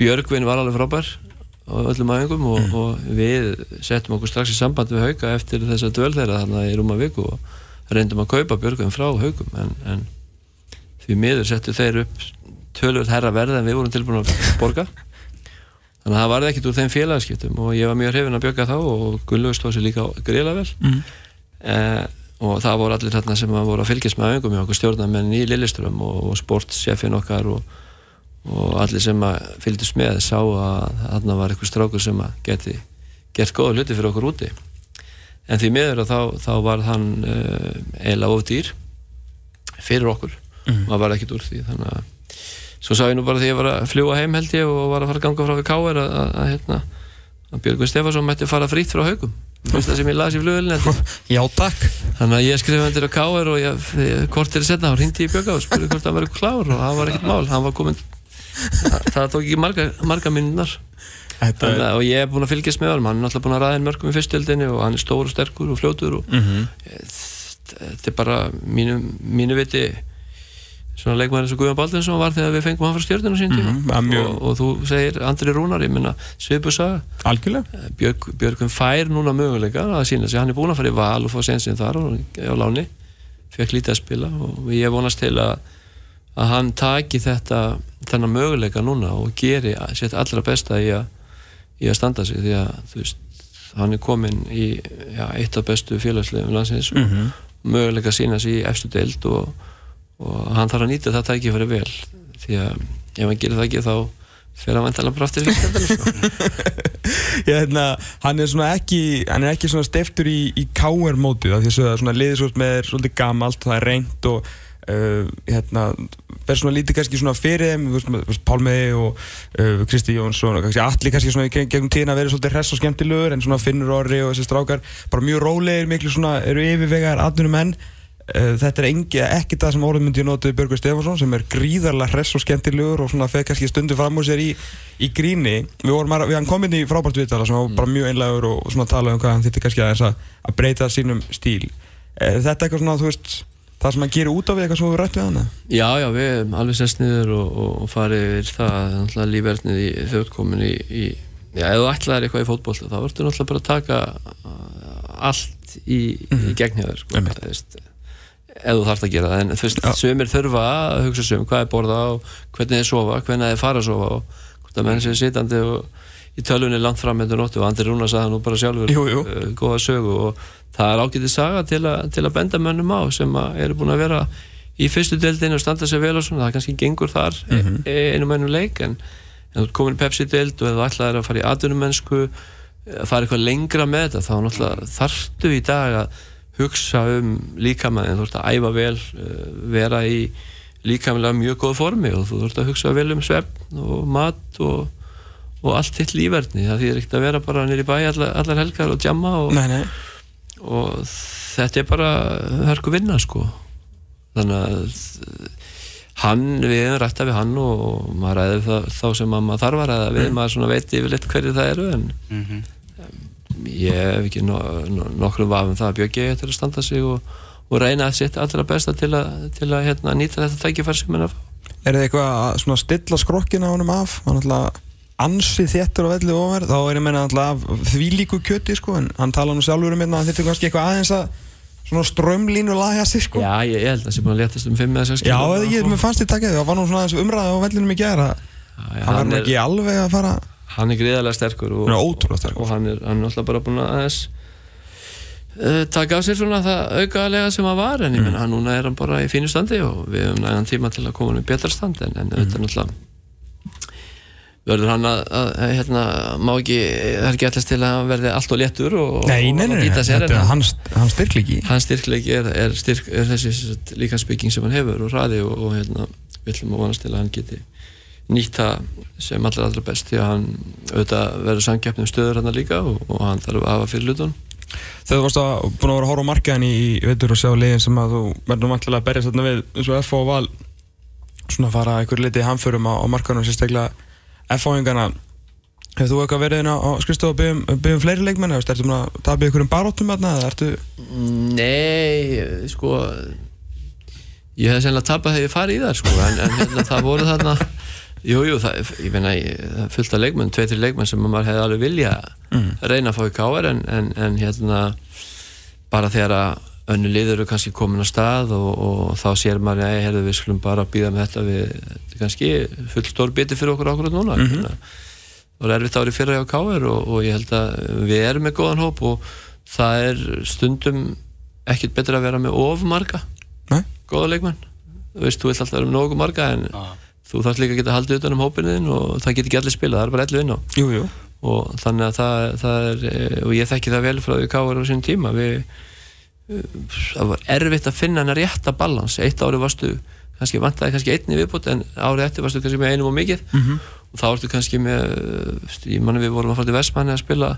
Björgvin var alveg frábær á öllum aðengum mm. og við settum okkur strax í samband við hauga eftir þessa döl þeirra þarna í rúma viku og reyndum að kaupa björgum frá haugum en, en því miður settu þeir upp tölvöld herra verð en við vorum tilbúin að borga. Þannig að það varði ekkert úr þeim félagskiptum og ég var mjög hrifin að bjöka þá og Gunnlaug stóð sér líka greiðlega vel. Mm. eh, og það voru allir þarna sem voru að fylgjast með öngum í okkur stjórnarmenn í Lilleström og, og sportchefin okkar og, og allir sem fylgdust með sá að þarna var eitthvað strákur sem geti gert góða hluti fyrir okkur úti en því miður að þá, þá var hann uh, eiginlega ofdýr fyrir okkur mm. og það var ekkert úr því þannig að svo sá ég nú bara því að ég var að fljúa heim held ég og var að fara að ganga frá við K.R. að, að, að, hérna, að Björgvin Stefansson mætti fara frýtt frá haugum það sem ég las í flugvelin Já takk Þannig að ég skriði hendur á K.R. og ég, hvort er það setna, hann hindi í Björgá og spurði hvort hann eitthvað klár og það var ekkert mál, það tók ekki marga, marga minnar Þannig, og ég hef búin að fylgjast með hann hann er náttúrulega búin að ræða mörgum í fyrstöldinni og hann er stór og sterkur og fljótur og mm -hmm. þetta er bara mínu, mínu viti svona leikmæri eins og Guðjón Baldinsson var þegar við fengum hann frá stjórnuna sín tíma. Mm -hmm. og, og þú segir Andri Rúnar, ég menna Svipusa Björg, Björgum fær núna möguleika að sína sig, hann er búin að fara í val og fá sensin þar og á láni. Fekk lítið að spila og ég vonast til að að hann taki þetta þennan möguleika núna og geri sér allra besta í að í að standa sig því að veist hann er komin í já, eitt af bestu félagslegum landsins mm -hmm. möguleika sína sér í eftir deild og, og hann þarf að nýta þetta ekki fyrir vel því að ef hann gerir það ekki þá fyrir að vantala bara aftur sko. Hérna, hann er svona ekki hann er ekki svona steftur í, í káer mótið því að það liðir svolítið með svolítið gamalt það er reynd og Uh, hérna, verður svona lítið kannski svona fyrir þeim Pálmei og uh, Kristi Jónsson og kannski allir kannski svona gegnum tíðin að vera svolítið hress og skemmtilegur en svona Finnur Orri og þessi strákar bara mjög rólegir, miklu svona eru yfirvegar aðnum menn uh, þetta er engi, ekki það sem orðin myndi ég notið Björgur Stefansson sem er gríðarlega hress og skemmtilegur og svona feð kannski stundu fram úr sér í, í gríni. Við vorum að, við hann kom inn í frábært viðtala sem var mm. bara mjög einlegur og svona tala um hvað hann þýtti kannski að, að breyta sínum stíl. Þetta er eitthvað svona, þú veist það sem að gera út af því eitthvað sem við rættum við hana? Já, já, við erum alveg sérst niður og, og farið yfir það lífverðnið í þjóðkomin í, í já, ef þú ætlaðir eitthvað í fótból þá verður náttúrulega bara að taka uh, allt í, í mhm. gegnhjáður sko, ef þú þarfst að gera það en þú veist, sömur þurfa að hugsa söm hvað er borða og hvernig þið sofa hvernig þið fara að sofa og hvort að menn séu sitandi og í tölunni langt fram með nóttu og Andri Rúna sagði nú bara sjálfur jú, jú. Uh, góða sögu og það er ágætið saga til, a, til að benda mönnum á sem eru búin að vera í fyrstu deildinu og standa sér vel og svona, það kannski gengur þar mm -hmm. einu mennum leik en, en þú komin í Pepsi-deild og ef þú ætlaði að fara í aðdunumennsku að fara eitthvað lengra með þetta þá náttúrulega þartu í dag að hugsa um líkamæðin þú ert að æfa vel, vera í líkamæðilega mjög góð formi og þú ert að hugsa vel um svefn og mat og, og allt þitt lífverðni það þýðir ekkert að vera bara nýri bæ allar, allar helgar og djamma og nei, nei og þetta er bara hörku vinna sko þannig að hann, við hefum rætta við hann og maður ræði það, þá sem maður þarf að ræða við, mm. maður svona veit yfirleitt hverju það eru en mm -hmm. ég hef ekki no, no, nokkrum vafum það að bjögja ég til að standa sig og, og reyna að setja allra besta til að, til að hérna, nýta þetta tækifær sem hennar Er þið eitthvað að stilla skrokkina á hennum af? Hann ætla ansið þéttur og vellu ofar þá er ég meina alltaf því líku kjöti sko en hann tala nú sjálfur um að þetta er kannski eitthvað aðeins að svona strömlínu laga sig sko Já ég held að það sé búin að letast um 5 eða 6 Já ég með fannst því takkið það var nú svona aðeins umræði á vellunum í gera hann nú ekki alveg að fara Hann er gríðarlega sterkur og, og, og hann er alltaf bara búin að aðeins uh, taka á sér svona það aukaðlega sem að var en ég menna mm. hann núna er hann bara í fínu standi og við hefum nægan tíma til að koma hann í betra stand en, en mm. þetta er náttúrulega verður hann að, að hérna, má ekki, það er ekki allast til að verði allt og léttur og, nei, nei, nei, þetta er hans, hans styrklegi hans styrklegi er, er, styrk, er þessi líkansbygging sem hann hefur og hraði og, og hérna, við ætlum að vonast til að hann geti nýtt það sem allra allra best því að hann auðvitað verður sangkeppnum stöður hann líka og, og hann þarf að hafa fyrir hlutun Þegar þú varst að búin að vera að horfa á markaðin í veitur og sjá leginn sem að þú verður mættilega að berja þarna við eins og F og Val svona að fara einhver litið hamförum á, á markaðinu sérstaklega F-áhengana Hefur þú eitthvað verið inn á skristofu að byggja um, um fleiri leikmenn eða ertu að tapja ykkur um baróttum eða ertu... Nei, sko ég hef sennilega tapað þegar ég farið í það sko en, en hérna, það voru þarna Jújú, jú, það, ég meina, fullt af leikmenn, tvei-tri leikmenn sem maður hefði alveg vilja mm. reyna að fá í káar en, en, en hérna bara þegar að önnu liður eru kannski komin á stað og, og þá sér maður að hey, við skulum bara býða með þetta við kannski full stór biti fyrir okkur ákveður núna mm -hmm. og það er erfitt árið fyrir á káður og, og ég held að við erum með góðan hóp og það er stundum ekkert betra að vera með ofmarga góða leikmenn þú veist, þú vilt alltaf vera með nógu marga en ah. þú þarf líka að geta haldið utan um hópinniðin og það getur ekki allir spila, það er bara ellu inn á jú, jú. og þannig að það, það er eh, og ég þekki það vel frá því káður á sín tíma við það var erfitt að finna hennar rétta balans. Eitt ári varstu kannski vantæði kannski einni viðbútt en árið eftir varstu kannski með einum og mikið. Mm -hmm. og þá varstu kannski með ég manni við vorum að fara til Vestmanni að spila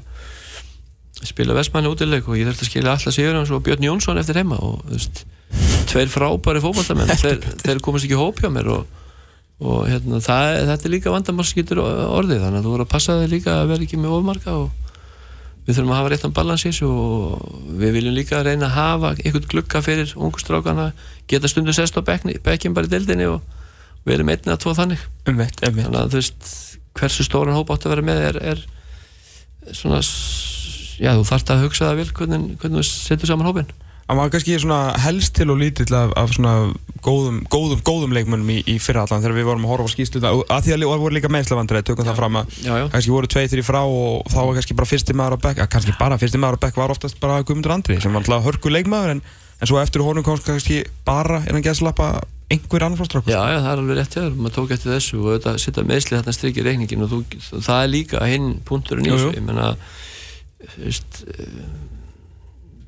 spila Vestmanni útileg og ég þurfti að skilja alltaf Sigurðans og Björn Jónsson eftir heima og þú veist, tveir frábæri fókbaltamenn þeir, þeir komast ekki hóp hjá mér og, og hérna, það, þetta er líka vandamálskýtur orðið. Þannig að þú voru að passa þig líka að vera ekki með ofmarka og við þurfum að hafa réttan balans og við viljum líka reyna að hafa einhvern glukka fyrir ungustrákana geta stundu sest á bekkin bara í deildinni og við erum einnig að tvo þannig. Um veit, um þannig að þú veist hversu stóran hóp átt að vera með er, er svona já þú þarfst að hugsa það vil hvernig, hvernig þú setur saman hópin Það var kannski svona helst til og lítill af, af svona góðum, góðum, góðum leikmönnum í, í fyrrallan þegar við vorum að horfa á skýsluta og að því að það voru líka meðslavandræði, tökum já. það fram að já, já. kannski voru tveið þrjí frá og þá var kannski bara fyrsti maður á bekk, kannski bara fyrsti maður á bekk var oftast bara Guðmundur Andri sem var alltaf hörku leikmaður en, en svo eftir honum komst kannski bara innan gæðslappa einhver annar fórstrakk. Já, já, það er alveg rétt, já, maður tók eftir þessu og þetta setja meðsli þetta strikið reikningin og þú, það er líka hinn punkturinn í þessu, ég menna,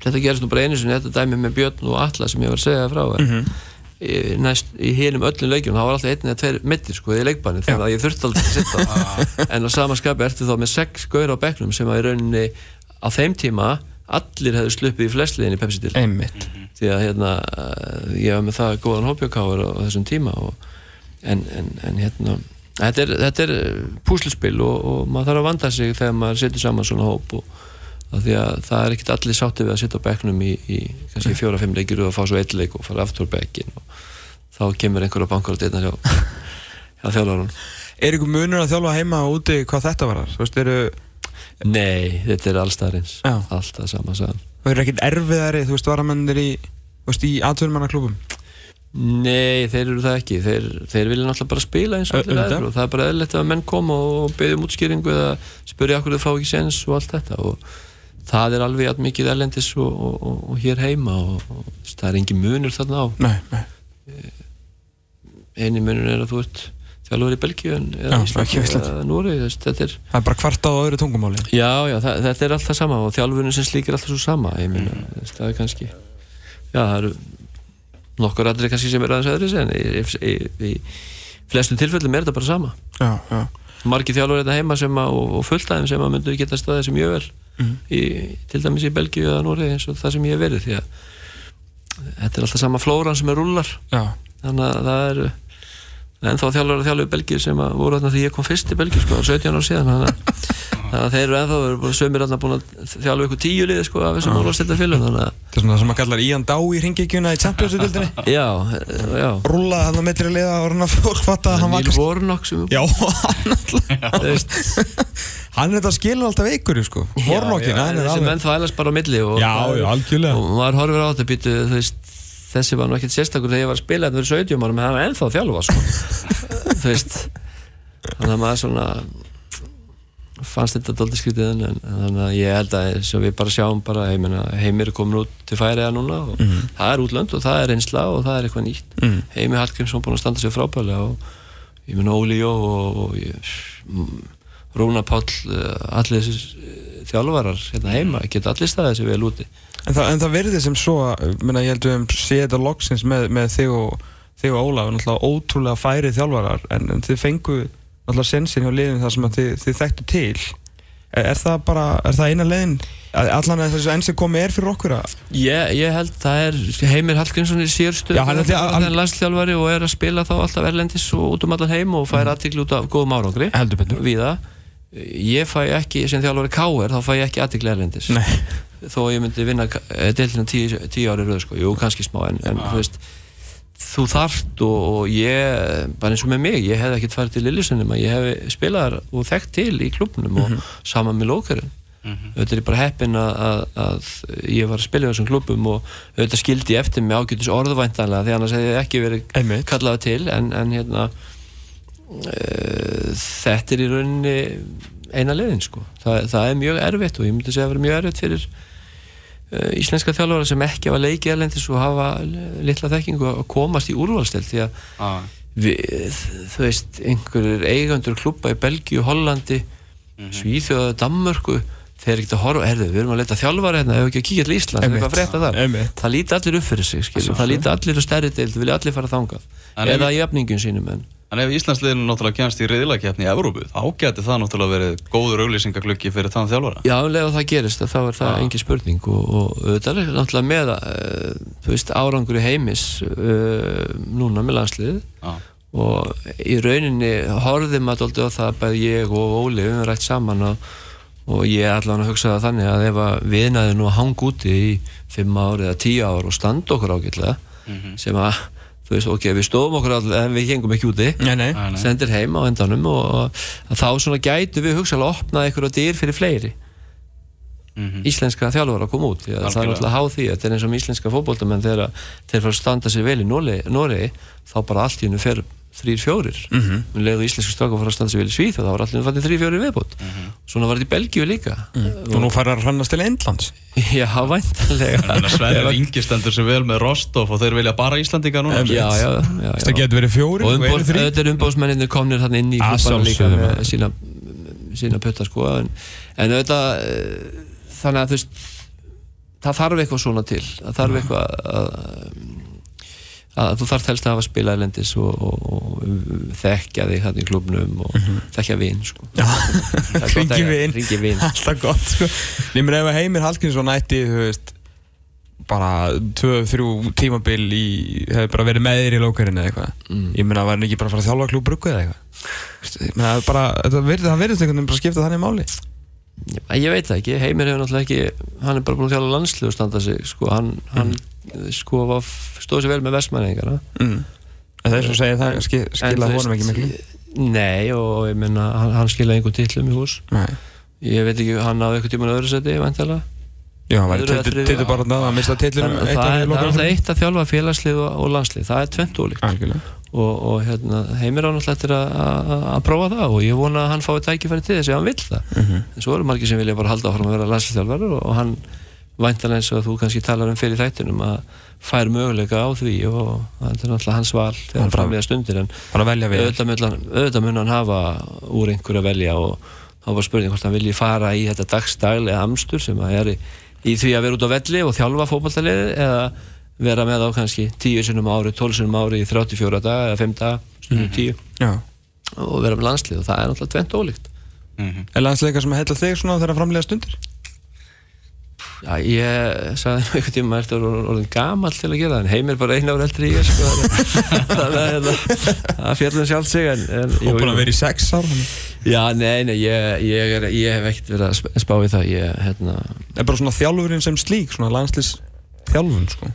þetta gerist nú bara einu sinni, þetta dæmi með Björn og Alla sem ég var að segja frá mm -hmm. í, næst, í hinum öllum leikjum það var alltaf einn eða tveir mittir sko í leikbanni þannig að ég þurfti aldrei að sitta en á sama skapi ertu þá með sex gaur á bekknum sem að í rauninni á þeim tíma allir hefðu sluppið í flestliðin í Pepsi-dil einmitt. Því að hérna ég var með það góðan hópjökáður á, á þessum tíma og, en, en, en hérna þetta er, þetta er púslispil og, og maður þarf að vanda sig þegar maður setur saman svona hóp og því að það er ekkert allir sáttið við að sitta á bekknum í, í kannski fjóra-fimm leikir og fá svo eitt leik og fara aftur bekkin og þá kemur einhverja bankar og dýrna hjá, hjá þjálfarun Er ykkur munur að þjálfa heima og úti hvað þetta var? Þú veist, eru Nei, þetta er allstæðarins alltaf sama saman Það eru ekkert erfiðari, þú veist, varamennir í, í atvinnmannaklubum Nei, þeir eru það ekki. Þeir, þeir vilja náttúrulega bara spila eins og allir aðeins og það er bara eðlert að menn koma og beðja um útskýringu eða spyrja okkur þau fá ekki sens og allt þetta og það er alveg allt mikið erlendis og, og, og, og hér heima og það er engin munur þarna á nei, nei. eini munur er að þú ert þjálfur í Belgíu eða Núri það er bara hvart á öðru tungumáli já, já, það, þetta er alltaf sama og þjálfurinn sem slíkir alltaf svo sama ég minna, mm. það er kannski já, það eru nokkur aðri kannski sem er aðeins aðri en í, í, í, flestum tilfellum er þetta bara sama já, já. margir þjálfur þetta heima að, og, og fulltæðum sem að myndu geta staðið sem mjög vel mm. í, til dæmis í Belgíu eða Nóri eins og það sem ég hef verið því að þetta er alltaf sama flóran sem er rullar Já. þannig að það er en þá þjálfur að þjálfur í Belgíu sem voru þarna því ég kom fyrst í Belgíu sko, 17 ár síðan þannig að, þeir eru ennþá sömur alltaf búin að þjálfu ykkur tíu liði sko af þessum úrvalstælta fylgum Það er svona það sem maður kallar Ían Dá í ringigjuna í Champions-dildinni Já, já. Rúla hann að metri liða og hann að fólk fatta að hann var Níl Vornok sem Já, hann alltaf Hann er þetta að skilja alltaf ykkur sko. Vornokin, hann er alveg Þessi menn þvælast bara á milli og, maður horfir á þetta býtu, þú veist þessi var nú ekkert sérstakur þegar ég var að spila þetta fyrir 17 árum en það var ennþá þjálfa sko. þú veist þannig að maður svona fannst þetta doldið skrítið en þannig að ég held að sem við bara sjáum bara heimir er komin út til færiða núna og mm -hmm. það er útlönd og það er einsla og það er eitthvað nýtt mm -hmm. Heimi Hallgrímsson búin að standa sér frábæðilega og ég minna Óli Jó og, og ég, Rúna Páll eh, allir þessi eh, þjálfarar hérna heima, geta allir staðið sér vel úti En það, en það verður sem svo, minna, ég held að við séum þetta loksins með, með þig og, þig og Ólaf, náttúrulega ótrúlega færið þjálfarar, en, en þið fengu náttúrulega sensin hjá liðin þar sem þið, þið þekktu til. Er, er það bara, er það eina liðin, allan að þessu enn sem komið er fyrir okkur að? Ég, ég held það er, Heimir Hallgrímsson er sérstöð, hann er landsþjálfari og er að spila þá alltaf erlendis og út um allan heim og fær mm. aðtikli út af góðum árangri. Heldur betur. Við það. Ég fæ ekki, sem þjálfari K.R. þá fæ ég ekki aðtikli erlendis. Nei þó að ég myndi vinna eh, deilina tíu, tíu ári rauð sko, jú kannski smá en, en þú veist þú þarft og, og ég bara eins og með mig, ég hef ekkert farið til Lillisennum ég hef spilað og þekkt til í klubnum mm -hmm. og mhm. saman með lókarinn mm -hmm. auðvitað er bara heppin að, að, að ég var að spila í þessum klubum og auðvitað skildi eftir mig ágætis orðvæntanlega því annars hefði ég ekki verið Einmitt. kallað til en, en hérna uh, þetta er í rauninni eina leðin sko, Þa, það er mjög erfitt og ég myndi segja að það er mjög erfitt fyrir íslenska þjálfara sem ekki hafa leikið erlendis og hafa litla þekkingu að komast í úrvalstelt því að ah. við, þú veist, einhverjur eigandur klúpa í Belgíu, Hollandi mm -hmm. Svíþjóða, Danmörku þeir ekkert að horfa, herðu, við erum að leta þjálfara hérna, ef ekki að kíkja til Ísland, það er eitthvað frétta þar Einmitt. það líti allir upp fyrir sig, skilur, það líti allir á stærri deil, það vilja allir fara þangað eða í öfningum sínum en En ef Íslandsliðinu náttúrulega kemst í reyðilagkeppni í Evrópu, þá getur það náttúrulega verið góður auglýsingaglöggi fyrir þann þjálfara. Já, og það gerist, þá er það engin spurning og, og það er náttúrulega með uh, veist, árangur í heimis uh, núna með landslið ah. og í rauninni horfðum að doldi á það bæði ég og Óli við höfum rætt saman og, og ég er allavega að hugsa það þannig að ef við næðum nú að hanga úti í 5 ár eða 10 ár og standa okkur ágætlega mm -hmm. sem að þú veist, ok, við stóðum okkur allir en við hengum ekki úti. Nei, nei. sendir heim á endanum og, og þá svona gætu við hugsaðlega að opna einhverja dýr fyrir fleiri. Mm -hmm. íslenska þjálfur að koma út það er náttúrulega háð því, þetta er eins og íslenska fókbóltamenn þegar þeir fara að standa sér vel í Noregi þá bara allt í hennu fer þrýr fjórir. Mm -hmm. um leiðu íslensku stráka fara að standa sér vel í Svíð og það var allir fannir þrýr fjórir viðbútt mm -hmm. svona var þetta í Belgíu líka. Mm. og nú fara að hrannast til Endlands já, væntanlega. Sverre Ingi stendur sér vel með Rostov og þeir vilja bara Íslandinga núna. Já, já, já, það getur verið fjórir og umbóð, þetta er umbóðsmenninir komnir hann inn í klubana líka með sína, sína putta sko. En, en auðvitað eh, þannig að þú veist það þarf eitthvað svona til. Það þarf eitthvað að að þú þarf helst að hafa spilað lendis og, og, og þekkja þig hann í klubnum og mm -hmm. þekkja vinn sko. ringi vinn vin. alltaf gott sko. nefnir ef Heimir Hallgrímsson ætti bara 2-3 tímabil í, hefur bara verið með þér í lókarinn eða eitthvað mm. ég meina, var hann ekki bara að fara að þjálfa klúbruggu eða eitthvað meina, bara, það verður einhvern veginn bara að skipta þannig máli ég veit það ekki, Heimir hefur náttúrulega ekki hann er bara búin að þjálfa landslið og standa sig sko, hann, mm. hann sko stóð sér vel með vestmæningar mm. það er svo að segja það skilja honum ekki miklu? Nei og ég meina, hann, hann skilja einhvern tillum í hús. Nei. ég veit ekki, hann á eitthvað tíman öðru seti, vantala Já, það væri tildur bara að mista tillum Það er alltaf eitt að þjálfa félagslið og, landslið, það er tvent ólíkt. Og, og hérna, heimir ánáttúrulega að prófa það og ég vona að hann fái tækifæri til þess að hann vil það. -hmm. en svo eru margir sem vilja bara halda áfram að vera hann væntalega eins og að þú kannski talar um fyrir þættinum að fær möguleika á því og það er náttúrulega hans val þegar framlega stundir en auðvitað mun hann hafa úr einhver að velja og þá var spurning hvort hann vilji fara í þetta dagstæli amstur sem að er í í því að vera út á velli og þjálfa fókbaltaliði eða vera með á kannski 10 sinum ári, 12 sinum ári í 34 daga eða 5 daga, stundum 10 mm. og vera með landslið og það er náttúrulega tvent ólíkt mm -hmm. Er landsleika sem heitla þig svona þegar framlega stundir? Já, ég sagði nú einhvern tíma að þetta er orðin gamal til að gera en heimir bara einu ára eldri í ég sko, þannig að hérna, það fjallum sjálf sig en, en, Og bara verið í sex ár Já, nei, nei, ég, ég, er, ég hef ekkert verið að spá í það. Ég, hérna Það er bara svona þjálfurinn sem slík, svona landslýs þjálfun, sko?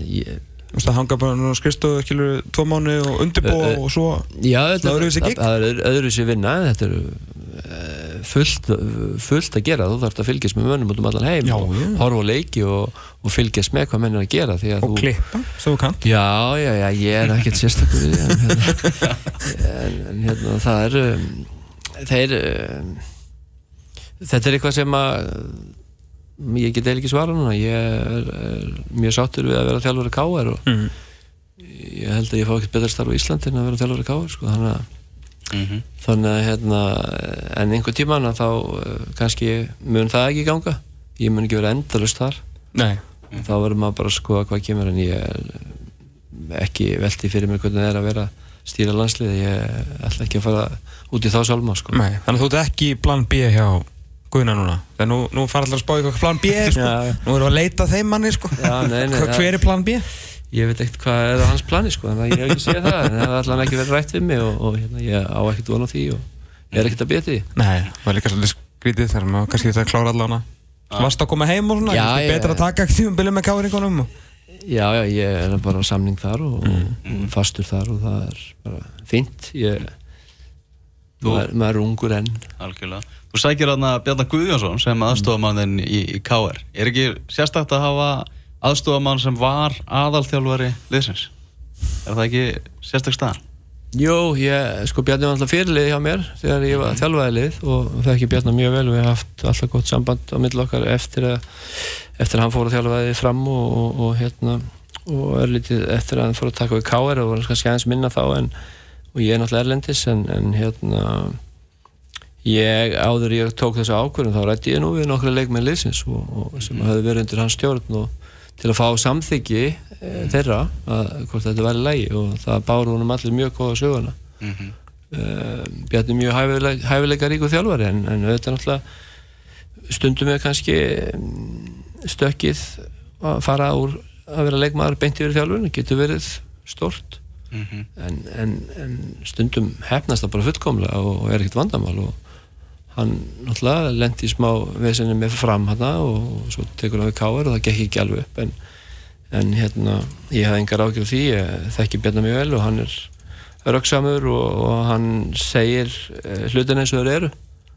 Ég Þú veist að hanga bara á skristuðu, skilur, tvo mánu og undirbúa og svo Já, það er öðruvísi vinna, þetta er fullt, fullt að gera þú þarfst að fylgjast með mönnum út um allan heim já, og já. horfa og leiki og, og fylgjast með hvað menn er að gera og þú, klippa, svo þú kannt já, já, já, ég er ekkert sérstakur en, hérna, en, en hérna, það er um, þeir um, þetta er eitthvað sem að ég get eða ekki svara núna ég er, er mjög sáttur við að vera þjálfur að káa og mm. ég held að ég fá ekkert betra starf á Íslandi en að vera þjálfur að káa sko, þannig að mm -hmm. þannig að hérna, en einhver tíman þá eh, kannski mun það ekki ganga ég mun ekki vera endalust þar Nei. þá verður maður bara að skoða hvað kemur en ég ekki veldi fyrir mér hvernig það er að vera stýra landslið ég ætla ekki að fara út í þá sálma sko. Þannig að þú ert ekki plan B hjá Guðina núna þegar nú, nú fara allar að spá hvað plan B sko. nú erum við að leita þeim manni sko. Já, nei, nei, hver er plan B? Ég veit ekkert hvað er á hans plani sko, að ég hef ekki séð það en það er alltaf ekki verið rætt við mig og, og hérna, ég á ekkert vona því og ég er ekkert að beti Nei, það var líka svolítið skrítið þegar maður kannski þetta klára allavega Varst að koma heim og svona, er þetta betra að taka ekkert tíum byrju með káringunum? Já, já, ég er bara á samning þar og, mm. og fastur þar og það er bara fint ég, maður, maður er ungur enn. Algjörlega. Þú sækir aðna Bjarnar Guðjónsson sem aðstofamannin aðstofamann sem var aðalþjálfari liðsins er það ekki sérstak stað? Jú, ég, sko Bjarni var alltaf fyrirlið hjá mér þegar ég var þjálfaði lið og það ekki Bjarni mjög vel við hafum haft alltaf gott samband á mill okkar eftir að eftir að hann fór að þjálfaði fram og, og, og hérna og litið eftir að hann fór að taka við káer og var kannski aðeins minna þá en og ég er náttúrulega erlendis en, en hérna ég áður ég tók þessu ákvörðum þá rætti ég nú við nokkru leik með liðsins og, og sem mm. hafði verið undir hans stjórn og til að fá samþyggi e, þeirra að hvort þetta væri lægi og það báru honum allir mjög góða söguna mm -hmm. e, Bjarni mjög hæfileika, hæfileika ríku þjálfari en, en auðvitað náttúrulega stundum við kannski mm, stökkið að fara úr að vera leikmaður beint yfir þjálfurinn getur verið stort mm -hmm. en, en, en stundum hefnast það bara fullkomlega og, og er ekkert vandamál og hann náttúrulega lendi í smá vesenni með fram hann og svo tekur hann við káður og það gekk ekki alveg upp en, en hérna ég hafði engar ágjörð því ég þekki Bjarnar mjög vel og hann er rauksamur og, og hann segir eh, hlutin eins og þeir eru.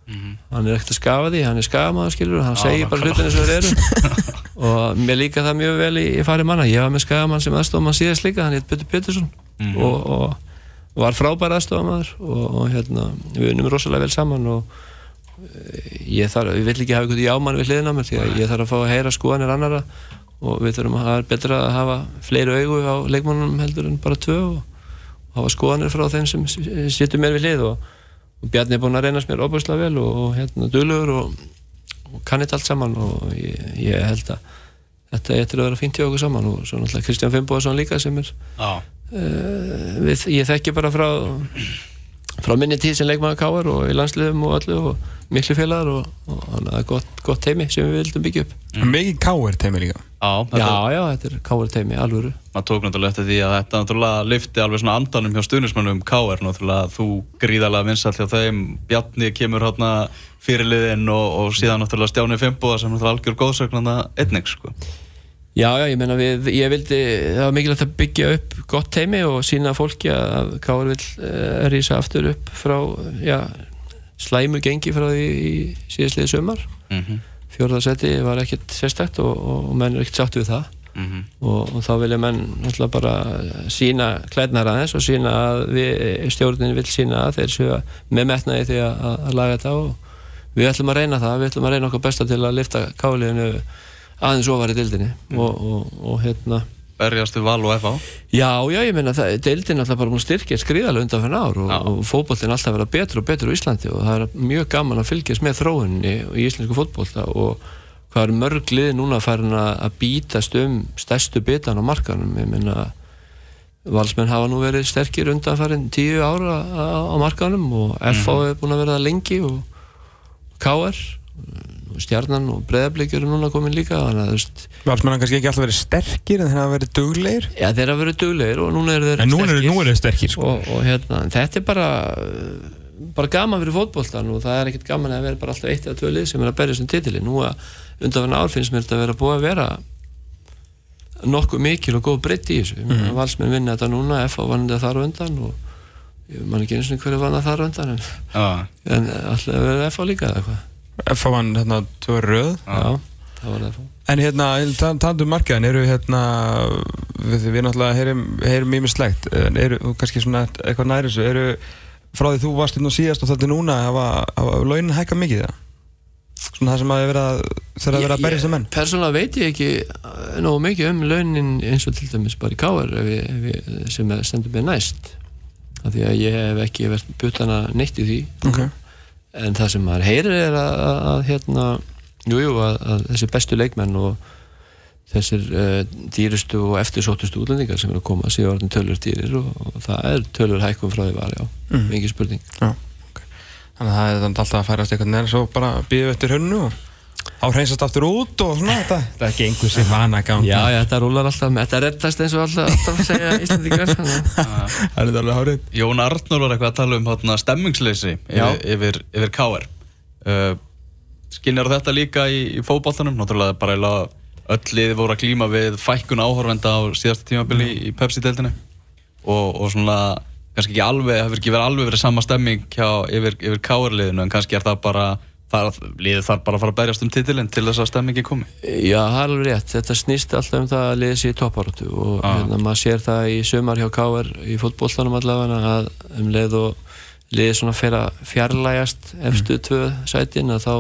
Mm -hmm. hann er ekkert að skafa því hann er skafamaður skilur og hann ah, segir bara hlutin eins og þeir eru. og mér líka það mjög vel í, í fari manna. Ég var með skafamaður sem aðstofmann síðast líka hann heit Björn Pettersson mm -hmm. og, og var frábær aðstofamaður og hérna við unum rosalega vel saman og ég, þarf, ég vil ekki hafa einhvern jámann við hliðin á mér því að ég þarf að fá að heyra skoðanir annara og við þurfum að hafa betra að hafa fleiri augu á leikmannunum heldur en bara tvö og, og hafa skoðanir frá þeim sem sittur mér við hlið og, og Bjarni er búin að reynast mér óbúslega vel og, og hérna dölur og kannit allt saman og ég, ég held að þetta er að vera fint í okkur saman og svo náttúrulega Kristján Fimboðsson líka sem er uh, við, ég þekki bara frá frá minni tíð sem leikmaður káar og í landsliðum og öllu og miklu félagar og, og það er gott, gott teimi sem við vildum byggja upp. Mm. Mikið káar teimi líka. Já, já, já, þetta er káar teimi, alvöru. Maður tók náttúrulega eftir því að þetta náttúrulega lifti alveg svona andanum hjá stuðnismannum káar náttúrulega þú gríðarlega vinsall hjá þeim. Bjarni kemur hérna fyrirliðinn og, og síðan náttúrulega Stjáni Fimboða sem náttúrulega algjör sko Já, já, ég menna við, ég vildi, það var mikilvægt að byggja upp gott teimi og sína fólki að Káur vil uh, rýsa aftur upp frá, já, slæmu gengi frá því í síðastliði sömar. Mm -hmm. Fjórðarsæti var ekkert sérstækt og, og menn er ekkert sátt við það mm -hmm. og, og þá vilja menn náttúrulega bara sína klædnar aðeins og sína að við, stjórnin vil sína að þeir séu með metnaði því að, að laga þetta og við ætlum að reyna það, við ætlum að reyna okkur besta til að lifta Káliðinu aðeins ofar í dildinni mm. og, og, og hérna Berjastu val og FA Já, já, ég meina það, dildin er alltaf bara búin styrkja skriðalega undan fyrir ár og, og fótbollin er alltaf að vera betur og betur á Íslandi og það er mjög gaman að fylgjast með þróunni í íslensku fótbollta og hvað er mörg lið núna farin að bítast um stærstu bitan á markanum, ég meina valsmenn hafa nú verið sterkir undan farin tíu ára á markanum og FA mm. er búin að vera lengi og KR stjarnan og breðablikjur er núna komin líka Valsmannan kannski ekki alltaf verið sterkir en þeir hafa verið dugleir Já þeir hafa verið dugleir og núna eru þeir en sterkir, er, er sterkir sko. og, og hérna, þetta er bara bara gaman fyrir fótbolltan og það er ekkert gaman að vera bara alltaf eitt eða tvö lið sem er að berja sem um titli nú að undanfann árfinns mér þetta vera búið að vera nokkuð mikil og góð breytt í þessu mm. valsmenn vinna þetta núna, FH vann þetta þar og undan og mann ekki eins og hverju vann það þar og undan en, ah. en alltaf verður FH líka eða eitthvað F1 hérna tvör röð Já, það var F1 En hérna, taldum markaðin, eru hérna við, við náttúrulega heyrum, heyrum ímislegt, eru kannski svona eitthvað nærið þessu, eru frá því þú varst inn á síðast og þetta er núna hafa, hafa launin hækka mikið það? Svona það sem að vera, þeirra að vera að berja sem um menn? Persónulega veit ég ekki eh, nógu mikið um launin eins og til dæmis bara í káar eh, sem stendur mér næst af því að ég hef ekki verið butana neitt í því okay en það sem maður heyrir er að, að, hérna, jújú, að, að þessi bestu leikmenn og þessir uh, dýrustu og eftirsóttustu útlendingar sem eru að koma séu orðin tölur dýrir og, og það er tölur hækkum frá því var, já, mm. mikið spurning. Já, ok, þannig að það er alltaf að færast eitthvað nærið svo bara býðu eftir hönnu og á hreinsast aftur út og svona þetta þetta er gengur sem vana gangi já, já, þetta rúlar alltaf, þetta reddast eins og alltaf, alltaf að segja Íslandingar það er alveg hárið Jón Arnur var eitthvað að tala um hátna, stemmingsleysi yfir, yfir, yfir K.R. Uh, skinnir þetta líka í, í fókbóltanum náttúrulega bara öll liði voru að klíma við fækkun áhörvenda á síðasta tímabili mm. í Pepsi-deltinu og, og svona kannski ekki alveg, það hefur ekki verið alveg verið sama stemming hjá, yfir, yfir K.R. liðinu en kannski er það bara liðið þarf bara að fara að berjast um titilinn til þess að stemmingi komi Já, það er alveg rétt, þetta snýst alltaf um það að liðið sé í toppáratu og ah. hérna, maður sér það í sömar hjá K.R. í fótbollstanum allavega að um leið og liðið svona fer að fjarlægast efstu mm. tvö sætin að þá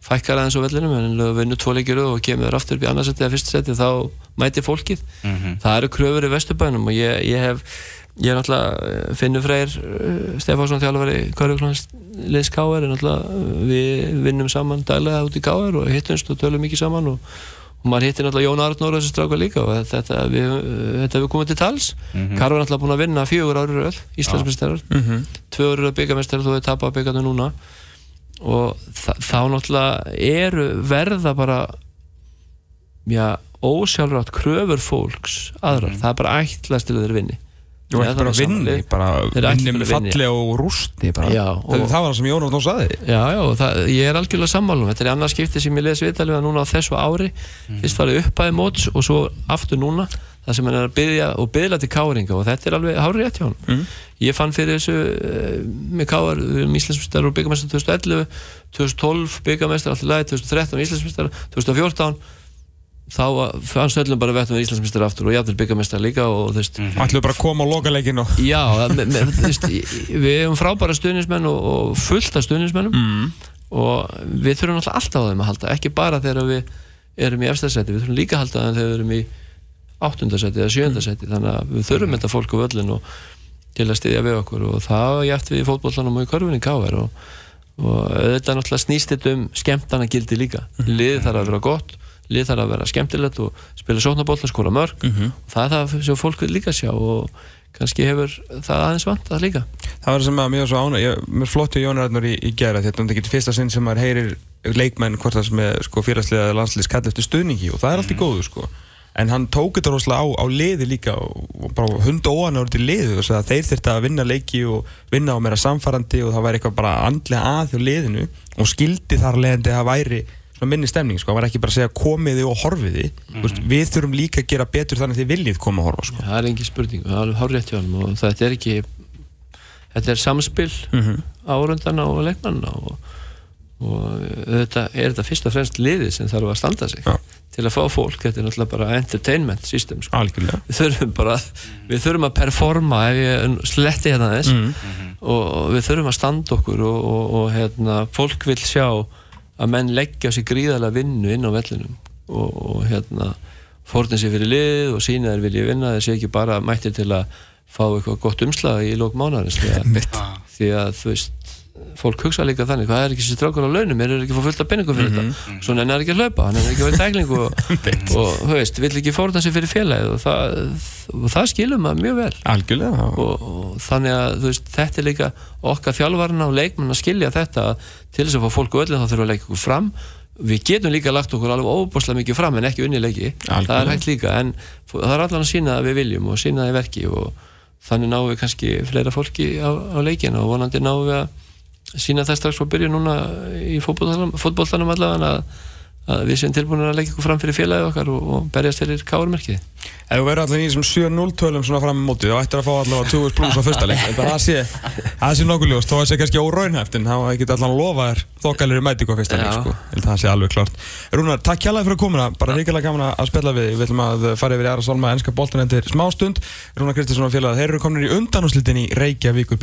fækkar aðeins á vellinum en við vinnum tvo leikir og kemur aftur í annarsæti eða fyrst sæti þá mæti fólkið mm -hmm. það eru kröfur í Vesturbænum og ég, ég hef Ég er náttúrulega eh, Finnur Freyr eh, Stefánsson þjálfari Körjúklandsliðs K.R. Eh, við vinnum saman daglega út í K.R. og hittumst og tölum mikið saman og, og maður hittir náttúrulega Jón Arnór þessu strauka líka og þetta við, þetta við komum til tals mm -hmm. Karl var náttúrulega búin að vinna fjögur árið öll Íslandsmestrar, mm -hmm. tvö árið byggamestrar þú hefði tapað byggjandu núna og þá náttúrulega eru verða bara já, ósjálfrátt kröfur fólks aðrar, mm -hmm. það er bara ætlast til þeir vinni Þú ert bara að vinni, bara vinni með falli og rústi já, og það var það sem Jón Óttón saði Já, já, það, ég er algjörlega sammálum þetta. Er annars skiptið sem ég les viðtalið núna á þessu ári, mm. fyrst var það upphæði móts og svo aftur núna það sem hann er að byggja og byggla til káringa. Og þetta er alveg hárið rétt hjá hann mm. ég fann fyrir þessu uh, með káar við erum Íslandsmyndstar og byggamestar 2011 2012 byggamestar alltaf læg 2013 Íslandsmyndstar 2014 þá fannst öllum bara vettum við Íslandsmyndstar aftur og jáfnvel byggamestar líka og þú veist -hmm. Ætlum bara að koma á lokaleginu Já, me, me, þú veist við hefum frábæra stuðnismenn og, og fullt af stuðnismennum mm. og við þurfum alltaf alltaf á þeim að halda ekki bara þegar við erum í efstasæti við þurfum líka að halda þeim þegar við erum í áttundasæti eða sjöndasæti þannig að við þurfum þetta fólk á völlin og til að styðja við okkur og það jæft við í fótbollanum og í korfinni káver og, og þetta þetta að lið þarf að vera skemmtilegt og spila sóknabólla, skora mörg mm -hmm. og það er það sem fólk líka sjá og kannski hefur það aðeins vant að líka Það var sem að var svo ána mér flott hjá Jónar Arnur í, í gera þetta er ekki fyrsta sinn sem maður heyrir leikmenn hvort það sem er sko, fyrirslega landslýs kall eftir stuðningi og það er allt í mhm. góðu sko en hann tók þetta rosalega á, á liði líka og bara hund og óan árið til liðu og þeir þurfti að vinna leiki og vinna á meira samfarrandi og það væri eitthvað bara andlega að hjá liðinu og skildi þar leðandi að væri minni stemning, sko, það var ekki bara að segja komiði og horfiði, mm -hmm. við þurfum líka að gera betur þannig að þið viljið koma að horfa sko. Það er engin spurning, það er alveg horrið hjá hann og þetta er ekki þetta er samspil mm -hmm. árundana og leikmanna og, og þetta er þetta fyrst og fremst liðið sem þarf að standa sig ja. til að fá fólk, þetta er náttúrulega bara entertainment system, sko. við þurfum bara við þurfum að performa ef ég sletti hérna þess mm -hmm. og, og við þurfum að standa okkur og, og hérna, fólk vil sjá að menn leggja sér gríðarlega vinnu inn á vellinum og, og hérna fórnir sér fyrir lið og sína þeir vilja vinna. Þeir sé ekki bara mættir til að fá eitthvað gott umslag í lók mánarins því að, því að þú veist fólk hugsa líka þannig, hvað er ekki sér strákur á launum? Er ekki að fá fullt af penningu fyrir mm -hmm. þetta svo nennar ekki að hlaupa, hann er ekki að vera tækling og, og þú veist, vill ekki fórna sér fyrir félagið og það, það skilum maður mjög vel. Og, og þannig að veist, þetta er líka okkar þjálfvarna og leikmenn að skilja þetta til þess að fá fólk öll þá þurfum við að leika okkur fram. Við getum líka lagt okkur alveg óbúslega mikið fram en ekki unni leiki, Algjörlega. það er hægt líka en það er allan að sína að við viljum og sína það í verki og þannig náum við kannski fleira fólki á, á leikin og vonandi náum við að sína það strax og byrja núna í fótbóltanum allavega að, að við séum tilbúin að leggja ykkur fram fyrir félagið okkar og, og berjast fyrir káurmerkið Ef þú verður alltaf í þessum 7-0 tölum svona fram í móti þá ættir að fá allavega 20 pluss á fyrsta leik. Það sé, sé nokkuð ljóst, þó að það kannski óraunhæft en þá getur allavega að lofa þér þokkalir í mætíku á fyrsta leik sko. það sé alveg klart Rúnar, takk hjálpa fyrir að koma. Bara ríkilega gaman að spella við við ætlum að fara yfir í aðra solma ennska bóltan endur smá stund. Rúnar Kristinsson og félag þeir eru komin í undanúslitin í Reykjavík